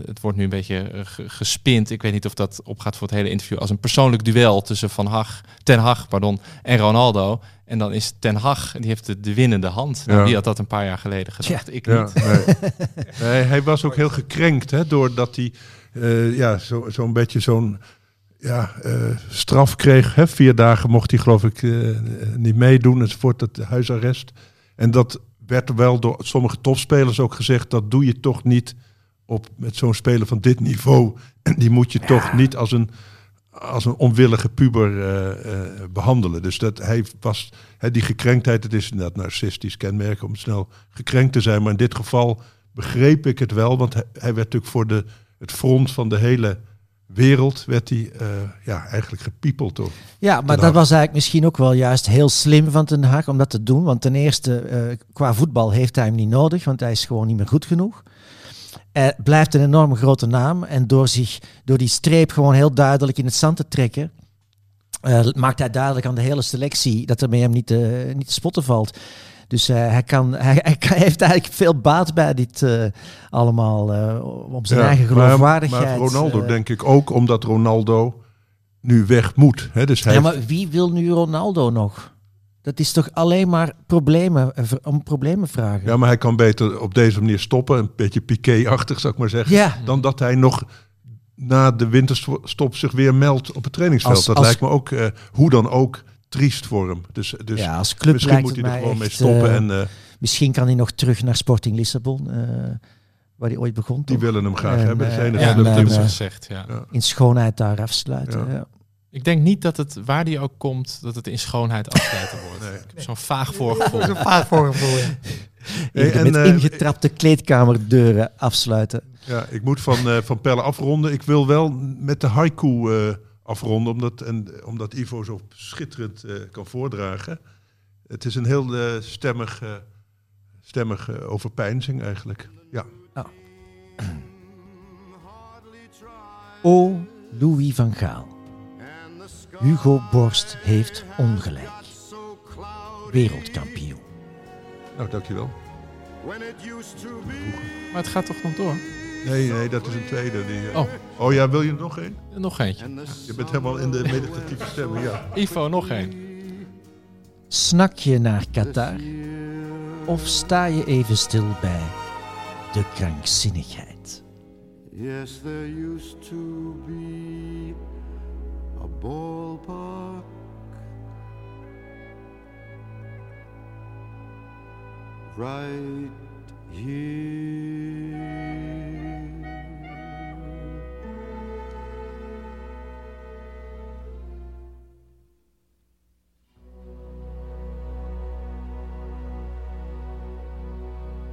het wordt nu een beetje ge- gespind. Ik weet niet of dat opgaat voor het hele interview als een persoonlijk duel tussen Van Hag, Ten Hag pardon, en Ronaldo. En dan is Ten Hag, die heeft de, de winnende hand. Nou, wie had dat een paar jaar geleden gedacht? Ik Ja, niet. nee. [laughs] Nee, hij was ook heel gekrenkt, hè, doordat hij eh, ja, zo- zo'n beetje zo'n ja, eh, straf kreeg. Hè. Vier dagen mocht hij geloof ik eh, niet meedoen enzovoort, het huisarrest. En dat werd wel door sommige topspelers ook gezegd, dat doe je toch niet op, met zo'n speler van dit niveau. En die moet je toch niet als een, als een onwillige puber eh, behandelen. Dus dat hij was, hè, die gekrenktheid, het is inderdaad narcistisch kenmerk om snel gekrenkt te zijn. Maar in dit geval begreep ik het wel, want hij, hij werd natuurlijk voor de, het front van de hele wereld, werd hij eh, ja, eigenlijk gepiepeld. Door. Ja, maar dat was eigenlijk misschien ook wel juist heel slim van Ten Hag om dat te doen. Want ten eerste, eh, qua voetbal heeft hij hem niet nodig, want hij is gewoon niet meer goed genoeg. Hij blijft een enorm grote naam en door, zich, door die streep gewoon heel duidelijk in het zand te trekken, eh, maakt hij duidelijk aan de hele selectie dat er met hem niet niet te spotten valt. Dus eh, hij, kan, [laughs] hij, hij kan- hij heeft eigenlijk veel baat bij dit eh, allemaal eh, om zijn Ja, eigen geloofwaardigheid. Maar Ronaldo denk ik ook, omdat Ronaldo nu weg moet. Hè, dus hij ja, heeft- maar wie wil nu Ronaldo nog? Dat is toch alleen maar problemen, om problemen vragen. Ja, maar hij kan beter op deze manier stoppen. Een beetje Piqué-achtig, zou ik maar zeggen. Ja. Dan dat hij nog na de winterstop zich weer meldt op het trainingsveld. Als- dat als- lijkt me ook, hoe dan ook, triest voor hem. Dus, dus ja, als club misschien lijkt moet hij er gewoon mee stoppen. eh, en eh, Misschien kan hij nog terug naar Sporting Lissabon, eh, waar hij ooit begon. die toch? willen hem graag En, hebben. Dat de enige Ja, dat hebben ze gezegd, ja. In schoonheid daar afsluiten. Ja. Ja. Ik denk niet dat het, waar die ook komt, dat het in schoonheid afsluiten wordt. Nee. Ik heb zo'n vaag voorgevoel. Zo'n vaag voorgevoel, ja. Hey, Even en, met ingetrapte kleedkamerdeuren afsluiten. Ja, ik moet van, eh, van Pelle afronden. Ik wil wel met de haiku eh, afronden, omdat, en, omdat Ivo zo schitterend eh, kan voordragen. Het is een heel eh, stemmig, eh stemmig eh, overpeinzing eigenlijk. Ja. O Louis van Gaal. Hugo Borst heeft ongelijk. Wereldkampioen. Nou, dankjewel. Maar het gaat toch nog door? Nee, nee, dat is een tweede. Die, eh, Oh. oh ja, wil je er nog één? Nog eentje. Je bent helemaal in de meditatieve stemming, ja. Ivo, nog één. Snak je naar Qatar? Of sta je even stil bij de krankzinnigheid? Yes, there used to be a ballpark. Right here.